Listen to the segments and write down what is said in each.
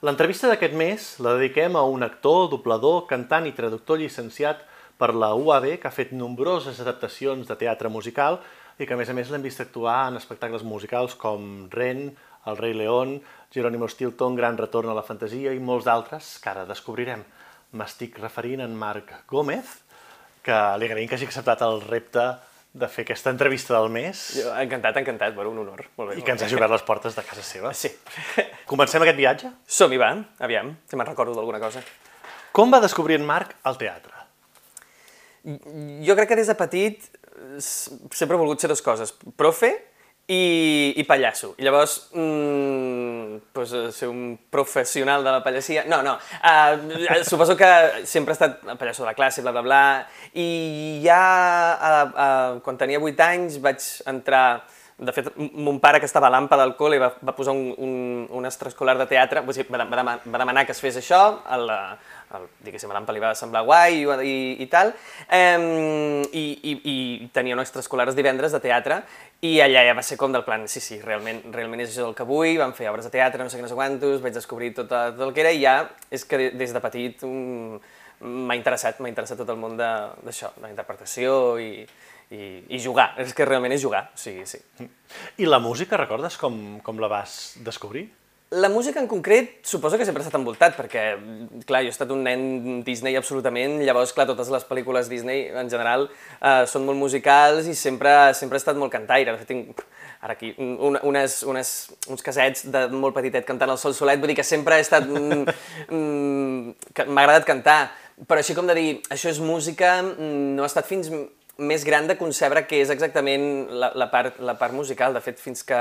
L'entrevista d'aquest mes la dediquem a un actor, doblador, cantant i traductor llicenciat per la UAB que ha fet nombroses adaptacions de teatre musical i que a més a més l'hem vist actuar en espectacles musicals com Ren, El rei León, Jerónimo Stilton, Gran retorn a la fantasia i molts d'altres que ara descobrirem. M'estic referint en Marc Gómez, que li agraïm que hagi acceptat el repte de fer aquesta entrevista del mes Jo, encantat, encantat, bueno, un honor. Molt bé, i que ens hagi obert les portes de casa seva. Sí. Comencem aquest viatge? Som-hi, va, aviam, si me'n recordo d'alguna cosa. Com va descobrir en Marc el teatre? Jo crec que des de petit sempre he volgut ser dues coses, profe i, i pallasso. I llavors, mm, pues, eh, ser un professional de la pallassia... No, no, uh, suposo que sempre he estat pallasso de la classe, bla, bla, bla, i ja uh, uh, quan tenia 8 anys vaig entrar de fet, mon pare, que estava a l'AMPA del col·le, va, va posar un, un, un extraescolar de teatre, vull dir, va, va, va demanar que es fes això, el, el, diguéssim, a l'AMPA li va semblar guai i, i, i tal, um, i, i, i tenia un extraescolar els divendres de teatre, i allà ja va ser com del plan, sí, sí, realment, realment és això el que vull, vam fer obres de teatre, no sé què, no sé quantos, vaig descobrir tot, tot el que era, i ja és que de- des de petit um, m'ha interessat, m'ha interessat tot el món d'això, de, la interpretació i, i, i jugar, és que realment és jugar, o sigui, sí. I la música, recordes com, com la vas descobrir? La música en concret suposo que sempre ha estat envoltat, perquè, clar, jo he estat un nen Disney absolutament, llavors, clar, totes les pel·lícules Disney en general eh, són molt musicals i sempre, sempre he estat molt cantaire. De fet, tinc ara aquí un, unes, unes, uns casets de molt petitet cantant el Sol Solet, vull dir que sempre he estat... Mm, mm, M'ha agradat cantar, però així com de dir, això és música, mm, no ha estat fins més gran de concebre què és exactament la, la, part, la part musical. De fet, fins que,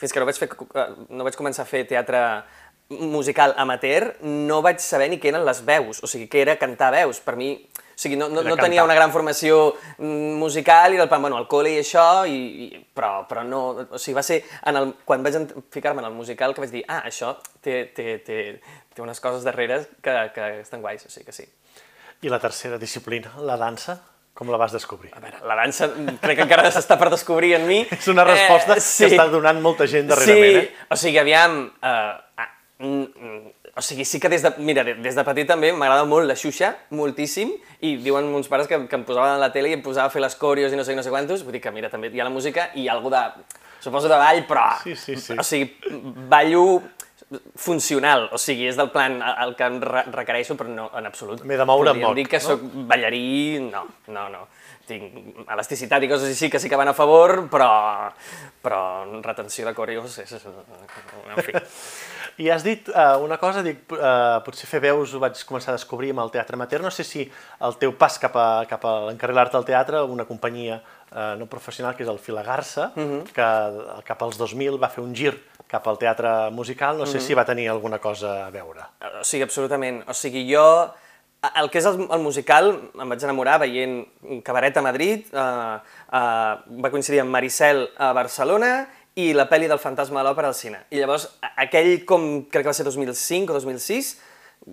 fins que no, vaig fer, eh, no vaig començar a fer teatre musical amateur, no vaig saber ni què eren les veus, o sigui, què era cantar veus. Per mi, o sigui, no, no, no tenia una gran formació mm, musical i del plan, bueno, al col·le i això, i, i, però, però no, o sigui, va ser en el, quan vaig ficar-me en el musical que vaig dir, ah, això té, té, té, té unes coses darrere que, que estan guais, o sigui que sí. I la tercera disciplina, la dansa, com la vas descobrir? A veure, la dansa mm, crec que encara s'està per descobrir en mi. És una resposta Eh, que està donant molta gent darrerament, sí, eh? o sigui, aviam... Uh, ah, mm, mm, o sigui, sí que des de, mira, de- des de petit també m'agrada molt la Xuxa, moltíssim, i diuen mons pares que, que em posaven a la tele i em posava a fer les coreos i no sé no sé quantos, vull dir que mira, també hi ha la música i algú de, suposo de ball, però... Sí, sí, sí. O sigui, ballo funcional, o sigui, és del plan el que em re requereixo, però no en absolut. M'he de moure Podríem moc, dir que no? sóc ballarí, no, no, no. Tinc elasticitat i coses així que sí que van a favor, però, però retenció de coreos és... en fi. I has dit uh, una cosa, dic, uh, potser fer veus ho vaig començar a descobrir amb el teatre amateur. No sé si el teu pas cap a, cap a l'encarrilar-te al teatre, una companyia uh, no professional, que és el Filagarsa, que eh, cap als 2000 va fer un gir cap al teatre musical, no sé si va tenir alguna cosa a veure. O sigui, absolutament. O sigui, jo, el que és el, el musical, em vaig enamorar veient cabaret a Madrid, eh, eh, va coincidir amb Maricel a Barcelona i la pel·li del fantasma de l'òpera al cine. I llavors, aquell com, crec que va ser 2005 o 2006,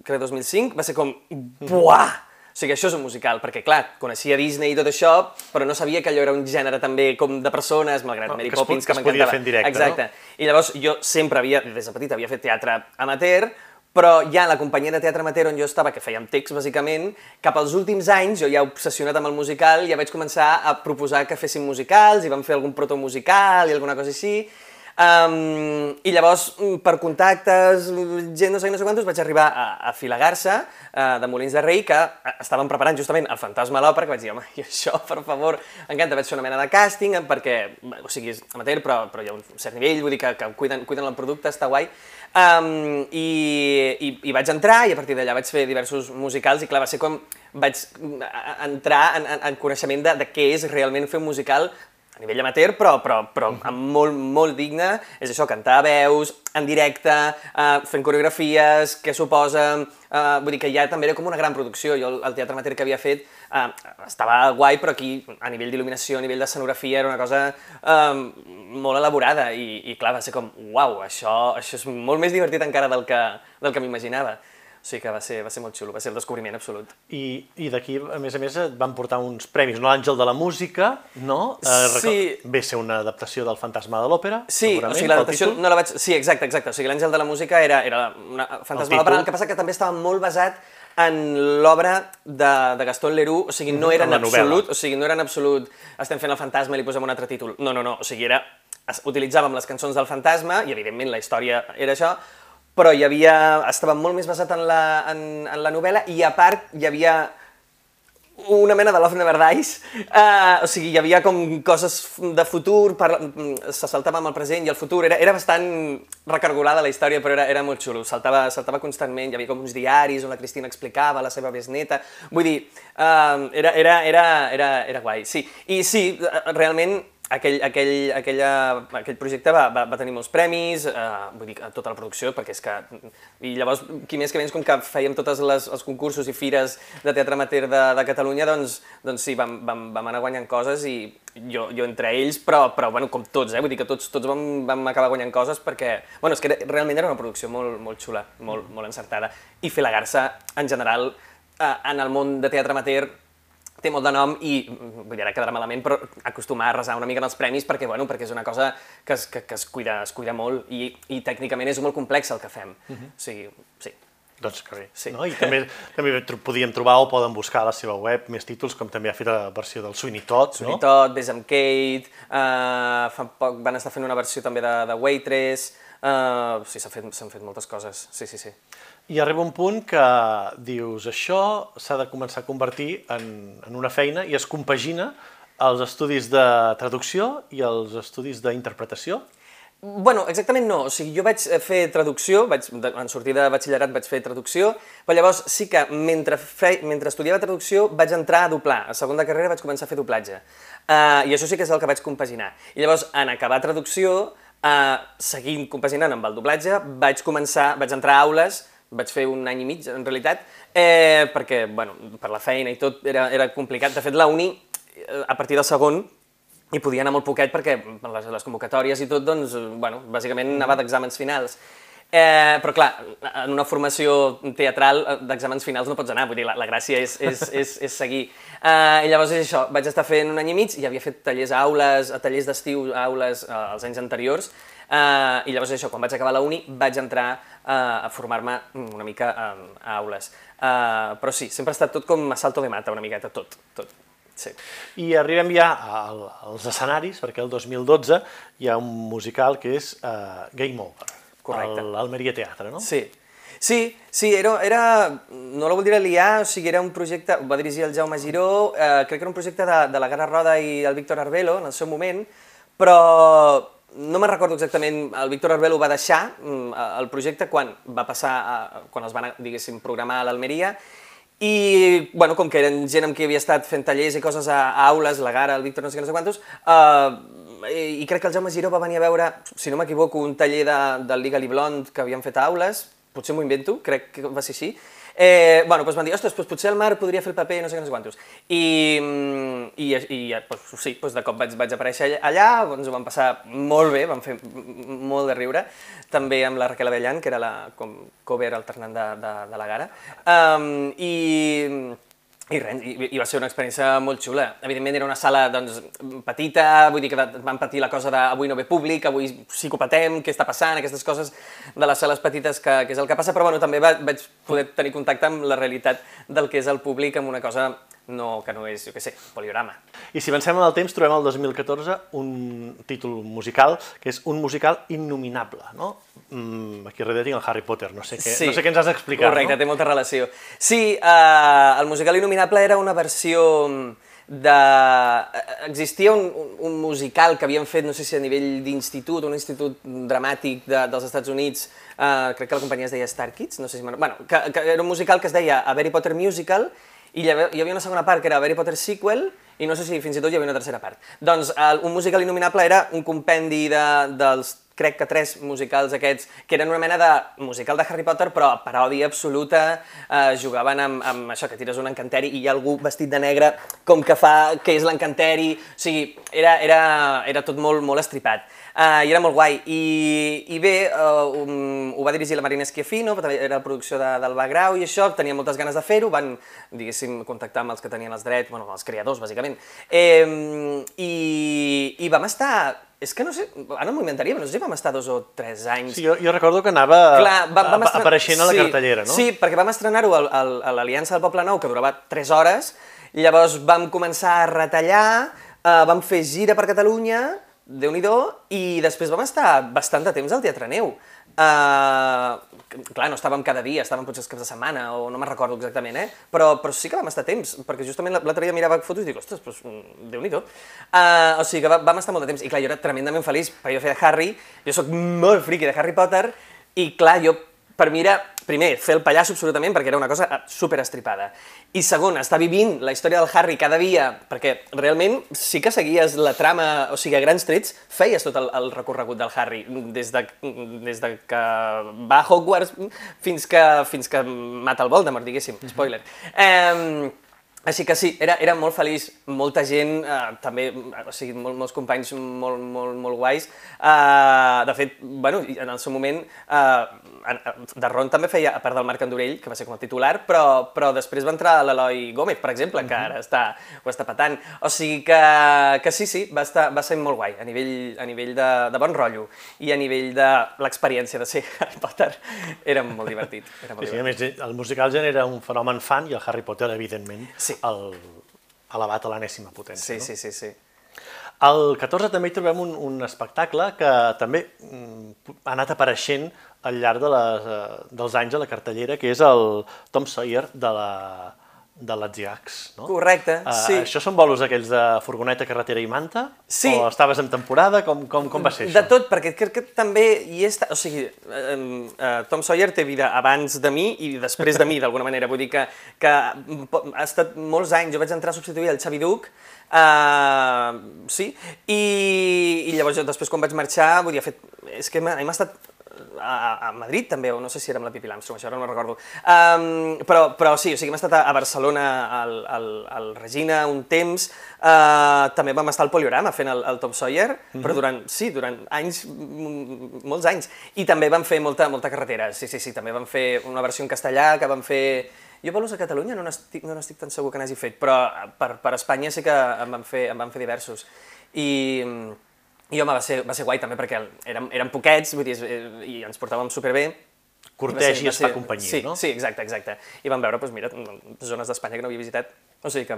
crec 2005, va ser com, buah! O sigui, això és un musical, perquè clar, coneixia Disney i tot això, però no sabia que allò era un gènere també com de persones, malgrat No, Mary que Poppins, que que es podia m'encantava. fer en directe, no? Exacte. I llavors jo sempre havia, des de petit, havia fet teatre amateur, però ja la companyia de teatre amateur on jo estava, que fèiem text, bàsicament, cap als últims anys, jo ja obsessionat amb el musical, ja vaig començar a proposar que féssim musicals, i vam fer algun protomusical i alguna cosa així, Um, I llavors, mm, per contactes, gent no sé, no sé quantos, vaig arribar a, a Filagarsa, uh, de Molins de Rei, que eh, estaven preparant justament el Fantasma a l'Òpera, que vaig dir, home, i això, per favor, m'encanta, vaig fer una mena de càsting, eh, perquè, o sigui, és amateur, però, però hi ha un cert nivell, vull dir que, que cuiden, cuiden el producte, està guai. Um, i, i, I vaig entrar, i a partir d'allà vaig fer diversos musicals, i clar, va ser com vaig mm, entrar en, en, en coneixement de, de què és realment fer un musical a nivell amateur, però, però, però amb molt, molt digne, és això, cantar veus, en directe, uh, fent coreografies, què suposa... Uh, vull dir que ja també era com una gran producció. Jo el, teatre amateur que havia fet uh, estava guai, però aquí a nivell d'il·luminació, a nivell d'escenografia, era una cosa uh, molt elaborada i, i clar, va ser com, uau, això, això és molt més divertit encara del que, del que m'imaginava. O sigui que va ser, va ser molt xulo, va ser el descobriment absolut. I, i d'aquí, a més a més, et van portar uns premis, no? L'Àngel de la Música, no? Eh, Sí. Ve ser una adaptació del Fantasma de l'Òpera, Sí, o sigui, l'adaptació no la vaig... Sí, exacte, exacte. O sigui, l'Àngel de la Música era, era una fantasma de l'òpera, el que passa que també estava molt basat en l'obra de, de Gaston Leroux, o sigui, no era en absolut, o sigui, no era en absolut estem fent el fantasma i li posem un altre títol. No, no, no, o sigui, era, es- utilitzàvem les cançons del fantasma i, evidentment, la història era això, però hi havia, estava molt més basat en la, en, en la novel·la i, a part, hi havia una mena de Love Never Dies, uh, o sigui, hi havia com coses de futur, per, mm, se saltava amb el present i el futur, era, era bastant recargolada la història, però era, era molt xulo, saltava, saltava constantment, hi havia com uns diaris on la Cristina explicava la seva besneta, vull dir, uh, era, era, era, era, era guai, sí. I sí, eh, realment, aquell, aquell, aquella, aquell projecte va, va, va tenir molts premis, eh, vull dir, a tota la producció, perquè és que... I llavors, qui més que menys, com que fèiem tots els concursos i fires de teatre amateur de, de Catalunya, doncs, doncs sí, vam, vam, vam anar guanyant coses i jo, jo entre ells, però, però bueno, com tots, eh? vull dir que tots, tots vam, vam acabar guanyant coses perquè, bueno, és que era, realment era una producció molt, molt xula, molt, molt encertada. I fer la garça, en general, eh, en el món de teatre amateur, té molt de nom i, vull dir, ara quedarà malament, però acostumar a resar una mica en els premis perquè, bueno, perquè és una cosa que es, que, que es, cuida, es cuida molt i, i tècnicament és molt complex el que fem. Uh -huh. O sigui, sí. Doncs que bé. Sí. No? I també, també podíem trobar o poden buscar a la seva web més títols, com també ha fet la versió del Sweeney Todd, No? no? Tot, Ves amb Kate, uh, fa poc van estar fent una versió també de, de Waitress, uh, sí, s'han fet, fet moltes coses, sí, sí, sí. I arriba un punt que dius, això s'ha de començar a convertir en, en una feina i es compagina els estudis de traducció i els estudis d'interpretació. Bueno, exactament no. O sigui, jo vaig eh, fer traducció, vaig, en sortir de batxillerat vaig fer traducció, però llavors sí que mentre, fe, mentre estudiava traducció vaig entrar a doblar. A segona carrera vaig començar a fer doblatge. Uh, I això sí que és el que vaig compaginar. I llavors, en acabar traducció, uh, seguint compaginant amb el doblatge, vaig començar, vaig entrar a aules, vaig fer un any i mig, en realitat, eh, perquè, bueno, per la feina i tot era, era complicat. De fet, la uni, eh, a partir del segon, i podia anar molt poquet perquè les, les convocatòries i tot, doncs, bueno, bàsicament anava d'exàmens finals. Eh, però clar, en una formació teatral eh, d'exàmens finals no pots anar, vull dir, la, la gràcia és, és, és, és seguir. Eh, I llavors és això, vaig estar fent un any i mig i havia fet tallers a aules, a tallers d'estiu a aules eh, els anys anteriors, eh, i llavors això, quan vaig acabar la uni vaig entrar eh, a formar-me una mica eh, a aules. Eh, però sí, sempre ha estat tot com a salto de mata, una miqueta, tot, tot. Sí. I arribem ja al- als escenaris, perquè el 2012 hi ha un musical que és uh, Game Over, Correcte. a l'Almeria Teatre, no? Sí, sí, sí era, era, no la voldria liar, o sigui, era un projecte, ho va dirigir el Jaume Giró, eh, crec que era un projecte de, de la Gara Roda i el Víctor Arbelo en el seu moment, però no me'n recordo exactament, el Víctor Arbelo va deixar mm, el projecte quan va passar, a, quan els van, diguéssim, programar a l'Almeria, i, bueno, com que eren gent amb qui havia estat fent tallers i coses a, a aules, la Gara, el Víctor, no sé què, no sé quantos, eh, i, i crec que el Jaume Giró va venir a veure, si no m'equivoco, un taller de, del Legally Blonde que havien fet a aules, potser m'ho invento, crec que va ser així, Eh, bueno, doncs van dir, ostres, doncs potser el Marc podria fer el paper, no sé què, no sé quantos. I, mm, i, i doncs, sí, doncs de cop vaig, vaig aparèixer allà, doncs ho vam passar molt bé, vam fer molt de riure, també amb la Raquel Avellan, que era la com, cover alternant de, de, de la Gara. Um, I i res, i, i va ser una experiència molt xula. Evidentment era una sala doncs, petita, vull dir que vam patir la cosa de avui no ve públic, avui psicopatem, què està passant, aquestes coses de les sales petites que, que és el que passa, però bueno, també va, vaig poder tenir contacte amb la realitat del que és el públic, amb una cosa no, que no és, jo què sé, poliorama. I si avancem en el temps, trobem el 2014 un títol musical, que és un musical innominable, no? Mm, aquí darrere tinc el Harry Potter, no sé què, no sé què ens has d'explicar, Correcte, no? té molta relació. Sí, eh, el musical Innominable era una versió de... eh, Existia un, un- musical que havien fet, no sé si a nivell d'institut, un institut dramàtic de, dels Estats Units, eh, crec que la companyia es deia Star Kids, no sé si... Bueno, que, que era un musical que es deia A Harry Potter Musical, i hi havia, una segona part que era Harry Potter Sequel, i no sé si fins i tot hi havia una tercera part. Doncs el, un musical innominable era un compendi de, dels crec que tres musicals aquests, que eren una mena de musical de Harry Potter, però paròdia absoluta, eh, jugaven amb, amb això, que tires un encanteri i hi ha algú vestit de negre com que fa que és l'encanteri, o sigui, era, era, era tot molt, molt estripat. Uh, I era molt guai. I, i bé, uh, um, ho va dirigir la Marina Schiaffino, era la producció de, del Bagrau i això, tenia moltes ganes de fer-ho, van, diguéssim, contactar amb els que tenien els drets, bueno, els creadors, bàsicament. Eh, i, I vam estar és que no sé, ara m'ho inventaria, però no sé si vam estar dos o tres anys. Sí, jo, jo recordo que anava Clar, vam, vam estren... apareixent a la sí, cartellera, no? Sí, perquè vam estrenar-ho a l'Aliança del Poble Nou, que durava tres hores, llavors vam començar a retallar, eh, vam fer gira per Catalunya, déu nhi i després vam estar bastant de temps al Teatre Neu. Uh, clar, no estàvem cada dia, estàvem potser els caps de setmana, o no me'n recordo exactament, eh? Però, però sí que vam estar temps, perquè justament l'altre dia mirava fotos i dic, ostres, doncs, déu nhi uh, O sigui que vam estar molt de temps, i clar, jo era tremendament feliç, perquè jo feia Harry, jo sóc molt friqui de Harry Potter, i clar, jo per mi era, primer, fer el pallasso absolutament, perquè era una cosa eh, super estripada. I segon, estar vivint la història del Harry cada dia, perquè realment sí que seguies la trama, o sigui, a grans trets, feies tot el, el recorregut del Harry, des de, des de que va a Hogwarts fins que, fins que mata el Voldemort, diguéssim, spoiler. Eh, així que sí, era, era molt feliç, molta gent, eh, també, o sigui, mol, molts companys molt, molt, molt guais. Eh, de fet, bueno, en el seu moment, eh, de Ron també feia, a part del Marc Andorell, que va ser com a titular, però, però després va entrar l'Eloi Gómez, per exemple, que ara està, ho està patant. O sigui que, que sí, sí, va, estar, va ser molt guai, a nivell, a nivell de, de bon rotllo i a nivell de l'experiència de ser Harry Potter, era molt divertit. Era molt sí, divertit. sí, a més, el musical genera un fenomen fan i el Harry Potter, evidentment, sí sí. el, elevat a l'anèsima potència. Sí, no? sí, sí, sí. Al 14 també hi trobem un, un espectacle que també mm, ha anat apareixent al llarg de les, eh, dels anys a la cartellera, que és el Tom Sawyer de la, de l'Atsiacs, no? Correcte, uh, sí. Això són bolos aquells de furgoneta, carretera i manta? Sí. O estaves en temporada? Com, com, com va ser això? De tot, perquè crec que també hi està... O sigui, uh, uh, Tom Sawyer té vida abans de mi i després de mi, d'alguna manera. Vull dir que, que ha estat molts anys. Jo vaig entrar a substituir el Xavi Duc, uh, sí, i, i llavors jo després quan vaig marxar, vull dir, fet... És que m'ha estat a, a Madrid també, o no sé si era amb la Pipi Lamstrong, això ara no recordo. Um, però, però sí, o sigui, hem estat a, a Barcelona, al, al, al Regina, un temps, uh, també vam estar al Poliorama fent el, el Tom Sawyer, mm -hmm. però durant, sí, durant anys, molts anys. I també vam fer molta, molta carretera, sí, sí, sí, també vam fer una versió en castellà que vam fer... Jo bolos a Catalunya no n'estic no estic tan segur que n'hagi fet, però per, per Espanya sí que en van fer, en van fer diversos. I, i home, va ser, va ser guai també perquè érem, érem poquets, vull dir, i ens portàvem superbé. Corteix i es fa companyia, sí, no? Sí, exacte, exacte. I vam veure, doncs mira, zones d'Espanya que no havia visitat. O sigui que,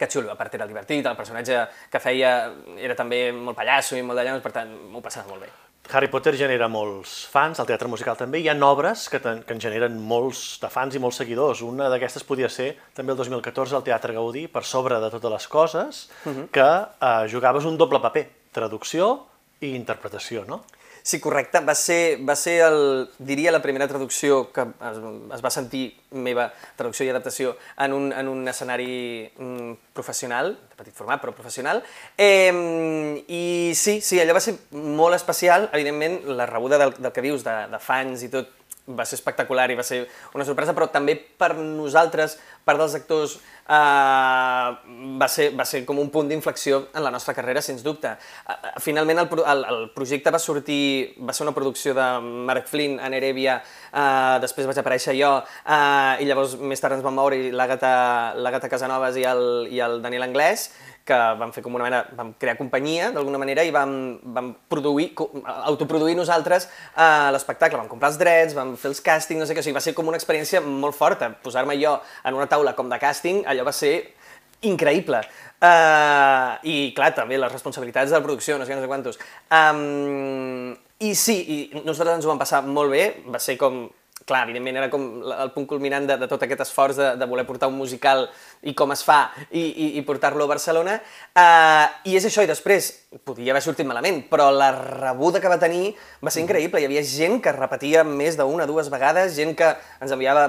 que xulo, a part era divertit, el personatge que feia era també molt pallasso i molt d'allà, per tant, m'ho passava molt bé. Harry Potter genera molts fans, el teatre musical també. Hi ha obres que, ten, que en generen molts de fans i molts seguidors. Una d'aquestes podia ser també el 2014 al Teatre Gaudí, per sobre de totes les coses, uh mhm. -huh. que eh, jugaves un doble paper traducció i interpretació, no? Sí, correcte. Va ser, va ser el, diria, la primera traducció que es, es va sentir meva, traducció i adaptació, en un, en un escenari mm, professional, de petit format, però professional. Eh, I sí, sí, allò va ser molt especial. Evidentment, la rebuda del, del que dius, de, de fans i tot, va ser espectacular i va ser una sorpresa, però també per nosaltres, part dels actors, eh, va, ser, va ser com un punt d'inflexió en la nostra carrera, sens dubte. Eh, finalment el, el, el projecte va sortir, va ser una producció de Mark Flynn a Nerebia, eh, després vaig aparèixer jo, eh, i llavors més tard ens vam moure l'Àgata Casanovas i el, i el Daniel Anglès, que vam fer com una mena, vam crear companyia d'alguna manera i vam, vam produir, autoproduir nosaltres eh, l'espectacle, vam comprar els drets, vam fer els càstings, no sé què, o sigui, va ser com una experiència molt forta. Posar-me jo en una taula com de càsting, allò va ser increïble. Uh, I, clar, també les responsabilitats de la producció, no sé, no sé quantos. Um, I sí, i nosaltres ens ho vam passar molt bé, va ser com clar, evidentment era com el punt culminant de, de tot aquest esforç de, de voler portar un musical i com es fa i, i, i portar-lo a Barcelona. Uh, I és això, i després, podia haver sortit malament, però la rebuda que va tenir va ser increïble. Hi havia gent que repetia més d'una dues vegades, gent que ens enviava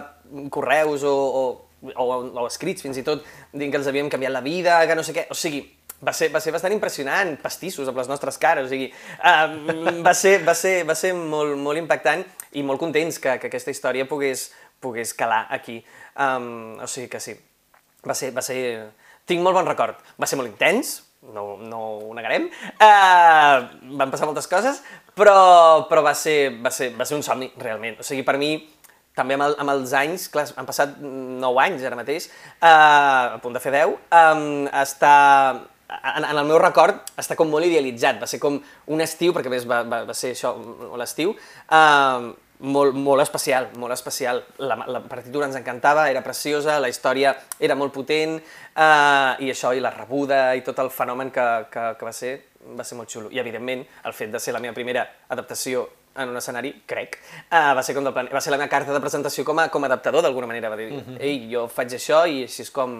correus o, o, o, o escrits fins i tot dient que els havíem canviat la vida, que no sé què. O sigui, va ser, va ser bastant impressionant, pastissos amb les nostres cares, o sigui, uh, va ser, va ser, va ser molt, molt impactant i molt contents que, que aquesta història pogués, pogués calar aquí. Um, o sigui que sí, va ser, va ser... Tinc molt bon record. Va ser molt intens, no, no ho negarem. Uh, van passar moltes coses, però, però va, ser, va, ser, va ser un somni, realment. O sigui, per mi, també amb, el, amb els anys, clar, han passat 9 anys ara mateix, uh, a punt de fer 10, um, està, en, en el meu record està com molt idealitzat, va ser com un estiu, perquè més va, va, va ser això, l'estiu, uh, molt, molt especial, molt especial. La, la partitura ens encantava, era preciosa, la història era molt potent, eh, i això, i la rebuda, i tot el fenomen que, que, que va ser, va ser molt xulo. I, evidentment, el fet de ser la meva primera adaptació en un escenari, crec, uh, va, ser com del plan... va ser la meva carta de presentació com a, com a adaptador, d'alguna manera. Va dir, ei, jo faig això i així és com,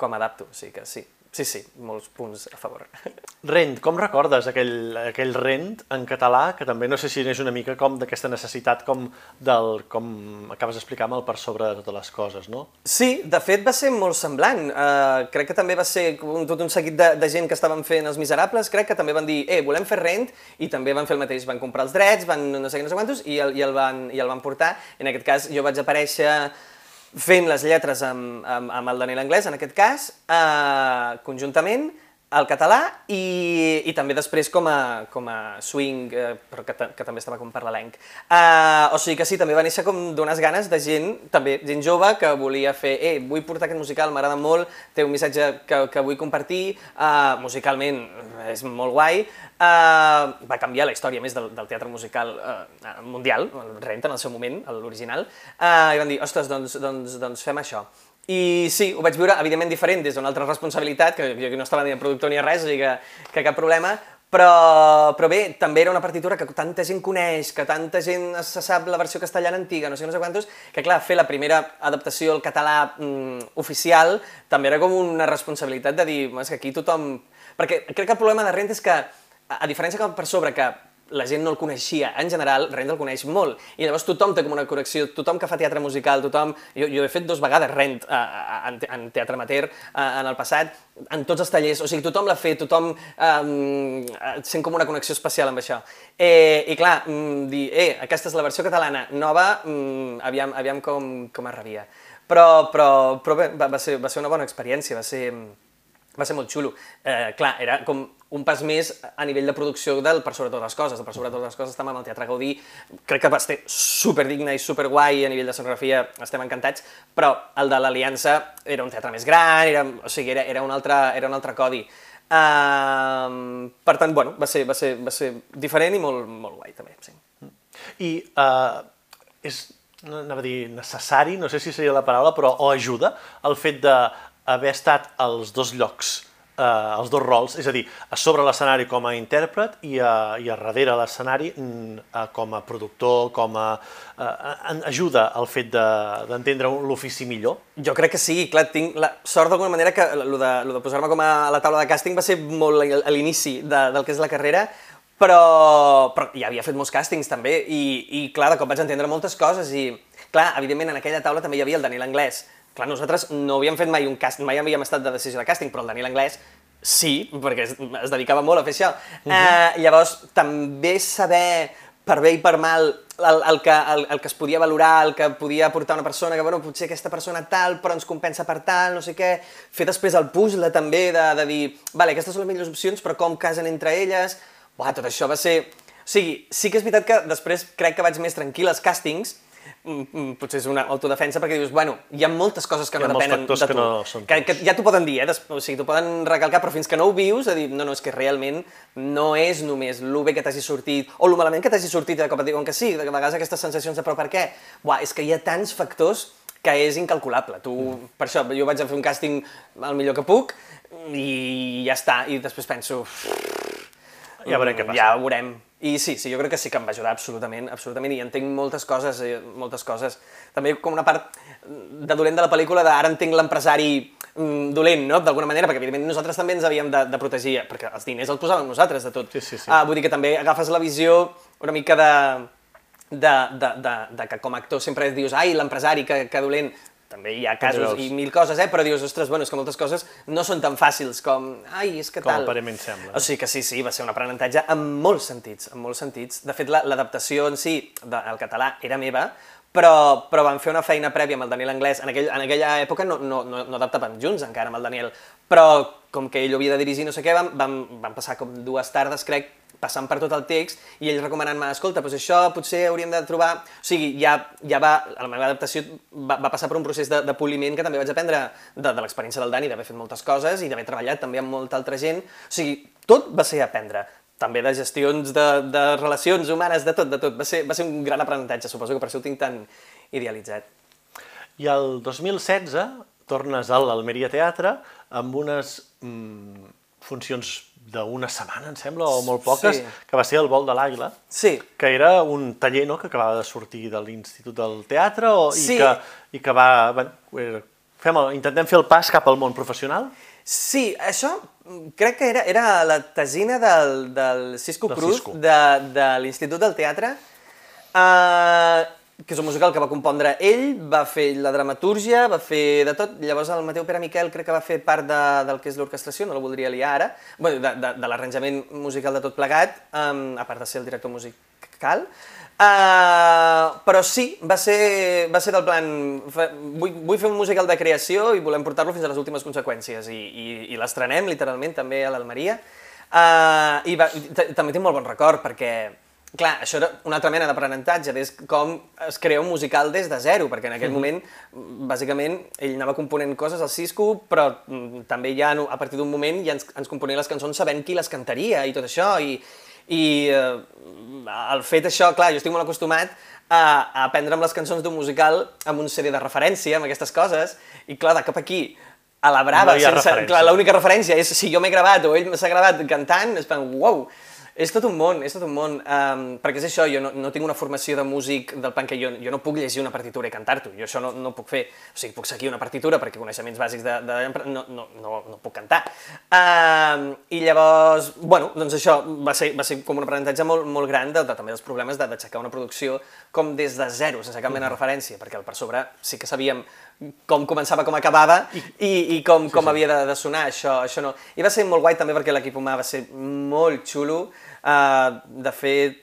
com adapto. O sigui que sí, Sí, sí, molts punts a favor. Rent, com recordes aquell, aquell rent en català, que també no sé si és una mica com d'aquesta necessitat com del, com acabes d'explicar amb el per sobre de totes les coses, no? Sí, de fet va ser molt semblant. Uh, crec que també va ser un, tot un seguit de, de gent que estaven fent Els Miserables, crec que també van dir, eh, volem fer rent, i també van fer el mateix, van comprar els drets, van no sé què, no sé quantos, i el, i el, van, i el van portar. En aquest cas jo vaig aparèixer fent les lletres amb, amb, amb el Daniel Anglès, en aquest cas, eh, conjuntament, al català i, i també després com a, com a swing, eh, però que, que també estava com per l'elenc. Uh, o sigui que sí, també va néixer com d'unes ganes de gent, també gent jove, que volia fer, eh, vull portar aquest musical, m'agrada molt, té un missatge que, que vull compartir, uh, musicalment és molt guai, uh, va canviar la història més del, del teatre musical uh, mundial, el Rent en el seu moment, l'original, uh, i van dir, ostres, doncs, doncs, doncs fem això. I sí, ho vaig viure, evidentment, diferent des d'una altra responsabilitat, que jo no estava ni de productor ni a res, o sigui que, que cap problema, però, però bé, també era una partitura que tanta gent coneix, que tanta gent se sap la versió castellana antiga, no sé, no sé quantos, que clar, fer la primera adaptació al català mm, oficial també era com una responsabilitat de dir, és que aquí tothom... Perquè crec que el problema de Rent és que, a diferència que per sobre, que la gent no el coneixia. En general, Rent el coneix molt. I llavors tothom té com una connexió, tothom que fa teatre musical, tothom... Jo, jo he fet dos vegades Rent uh, en, en teatre amateur uh, en el passat, en tots els tallers, o sigui, tothom l'ha fet, tothom um, sent com una connexió especial amb això. Eh, I clar, mm, dir, eh, aquesta és la versió catalana nova, mm, aviam, aviam com, com es rebia. Però, però, però bé, va, va, ser, va ser una bona experiència, va ser, va ser molt xulo. Eh, clar, era com un pas més a nivell de producció del Per sobre totes les coses. El Per sobre totes les coses estem amb el Teatre Gaudí, crec que va ser superdigne i superguai a nivell de sonografia, estem encantats, però el de l'Aliança era un teatre més gran, era, o sigui, era, era, un, altre, era un altre codi. Uh, per tant, bueno, va ser, va ser, va ser diferent i molt, molt guai també, sí. I uh, és, anava a dir necessari, no sé si seria la paraula, però o ajuda el fet d'haver estat als dos llocs eh, els dos rols, és a dir, a sobre l'escenari com a intèrpret i a, i a darrere l'escenari mm, eh, com a productor, com a... Eh, ajuda al fet d'entendre de, l'ofici millor? Jo crec que sí, clar, tinc la sort d'alguna manera que el de, lo de posar-me com a la taula de càsting va ser molt a l'inici de, del que és la carrera, però, però ja havia fet molts càstings també i, i clar, de cop vaig entendre moltes coses i clar, evidentment en aquella taula també hi havia el Daniel Anglès, Clar, nosaltres no havíem fet mai un càsting, mai havíem estat de decisió de càsting, però el Daniel Anglès sí, perquè es, es dedicava molt a fer això. Uh -huh. eh, llavors, també saber per bé i per mal el, el, que, el, el que es podia valorar, el que podia aportar una persona, que bueno, potser aquesta persona tal, però ens compensa per tal, no sé què, fer després el puzzle també de, de dir, vale, aquestes són les millors opcions, però com casen entre elles, Buah, tot això va ser... O sigui, sí que és veritat que després crec que vaig més tranquil als càstings, potser és una autodefensa perquè dius, bueno, hi ha moltes coses que no depenen de tu. Que, no són que, que ja t'ho poden dir, eh? o sigui, t'ho poden recalcar, però fins que no ho vius, a dir, no, no, és que realment no és només el bé que t'hagi sortit, o el malament que t'hagi sortit, de cop et diuen que sí, de vegades aquestes sensacions de però per què? Buah, és que hi ha tants factors que és incalculable. Tu, mm. Per això, jo vaig a fer un càsting el millor que puc i ja està, i després penso... Ja veurem què passa. Ja veurem. I sí, sí, jo crec que sí que em va ajudar absolutament, absolutament, i entenc moltes coses, eh, moltes coses. També com una part de dolent de la pel·lícula de ara entenc l'empresari mm, dolent, no?, d'alguna manera, perquè evidentment nosaltres també ens havíem de, de protegir, perquè els diners els posàvem nosaltres de tot. Sí, sí, sí. Ah, vull dir que també agafes la visió una mica de, de, de, de, de que com a actor sempre dius ai, l'empresari, que, que dolent, també hi ha casos i mil coses, eh? però dius, ostres, bueno, és que moltes coses no són tan fàcils com, ai, és que Com tal... aparentment sembla. O sigui que sí, sí, va ser un aprenentatge en molts sentits, en molts sentits. De fet, la- l'adaptació en si de- al català era meva, però, però vam fer una feina prèvia amb el Daniel Anglès. En, aquell, en aquella època no, no, no, no adaptàvem junts encara amb el Daniel, però com que ell ho havia de dirigir no sé què, vam, vam, vam passar com dues tardes, crec, passant per tot el text i ell recomanant-me, escolta, doncs això potser hauríem de trobar... O sigui, ja, ja va, la meva adaptació va, va passar per un procés de, de poliment que també vaig aprendre de, de l'experiència del Dani, d'haver fet moltes coses i d'haver treballat també amb molta altra gent. O sigui, tot va ser aprendre també de gestions de, de relacions humanes, de tot, de tot. Va ser, va ser un gran aprenentatge, suposo que per això ho tinc tan idealitzat. I el 2016 tornes a l'Almeria Teatre amb unes mm, funcions d'una setmana, em sembla, o molt poques, Sí. que va ser el Vol de l'Àguila, Sí, que era un taller no, que acabava de sortir de l'Institut del Teatre o, Sí. i, que, i que va... Bueno, era- fem el, intentem fer el pas cap al món professional. Sí, això mm, crec que era, era la tesina del, del Cisco Del Cruz, Cisco. de, de l'Institut del Teatre, uh, que és un musical que va compondre ell, va fer la dramatúrgia, va fer de tot. Llavors el Mateu Pere Miquel crec que va fer part de, del que és l'orquestració, no la voldria liar ara, bueno, de, de, de l'arranjament musical de tot plegat, um, a part de ser el director musical. Uh, però sí, va ser, va ser del plan, fa, vull, vull fer un musical de creació i volem portar-lo fins a les últimes conseqüències i, i, i l'estrenem literalment també a l'Almeria. Uh, I va, també tinc molt bon record perquè, clar, això era una altra mena d'aprenentatge, és com es crea un musical des de zero, perquè en aquell moment, bàsicament, ell anava component coses al Cisco, però mm, també ja a partir d'un moment ja ens, ens componia les cançons sabent qui les cantaria i tot això, i, i eh, el fet això, clar, jo estic molt acostumat a, a aprendre'm les cançons d'un musical amb un CD de referència, amb aquestes coses, i clar, de cap aquí, a la brava, No sense, referència. clar, l'única referència és si jo m'he gravat o ell s'ha gravat cantant, és plan, uau, és tot un món, és tot un món, um, perquè és això, jo no, no tinc una formació de músic del plan que jo, jo no puc llegir una partitura i cantar-t'ho, jo això no, no puc fer, o sigui, puc seguir una partitura perquè coneixements bàsics de, de no, no, no, no puc cantar. Um, I llavors, bueno, doncs això va ser, va ser com un aprenentatge molt, molt gran de, de, també dels problemes de- d'aixecar una producció com des de zero, sense cap mena de referència, perquè al per sobre sí que sabíem com començava, com acabava i, i com, com havia de, de sonar, això, això no. I va ser molt guai també perquè l'equip humà va ser molt xulo, uh, de fet,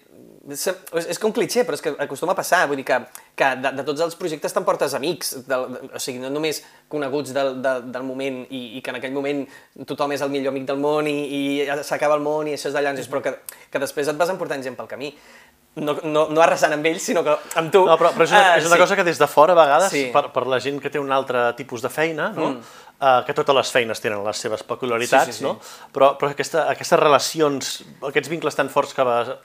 és, és que un clitxer, però és que acostuma a passar, vull dir que, que de, de tots els projectes t'emportes amics, del, de, o sigui, no només coneguts del, del, del moment i, i que en aquell moment tothom és el millor amic del món i, i s'acaba el món i això és d'allà, però que, que després et vas emportant gent pel camí. No, no, no arrasant amb ells, sinó que amb tu. No, però, però és una, Ah, és una sí. cosa que des de fora, a vegades, Sí. per, per la gent que té un altre tipus de feina, no? Mm. Uh, que totes les feines tenen les seves peculiaritats, Sí, sí, sí. no? Però, però aquesta, aquestes relacions, aquests vincles tan forts que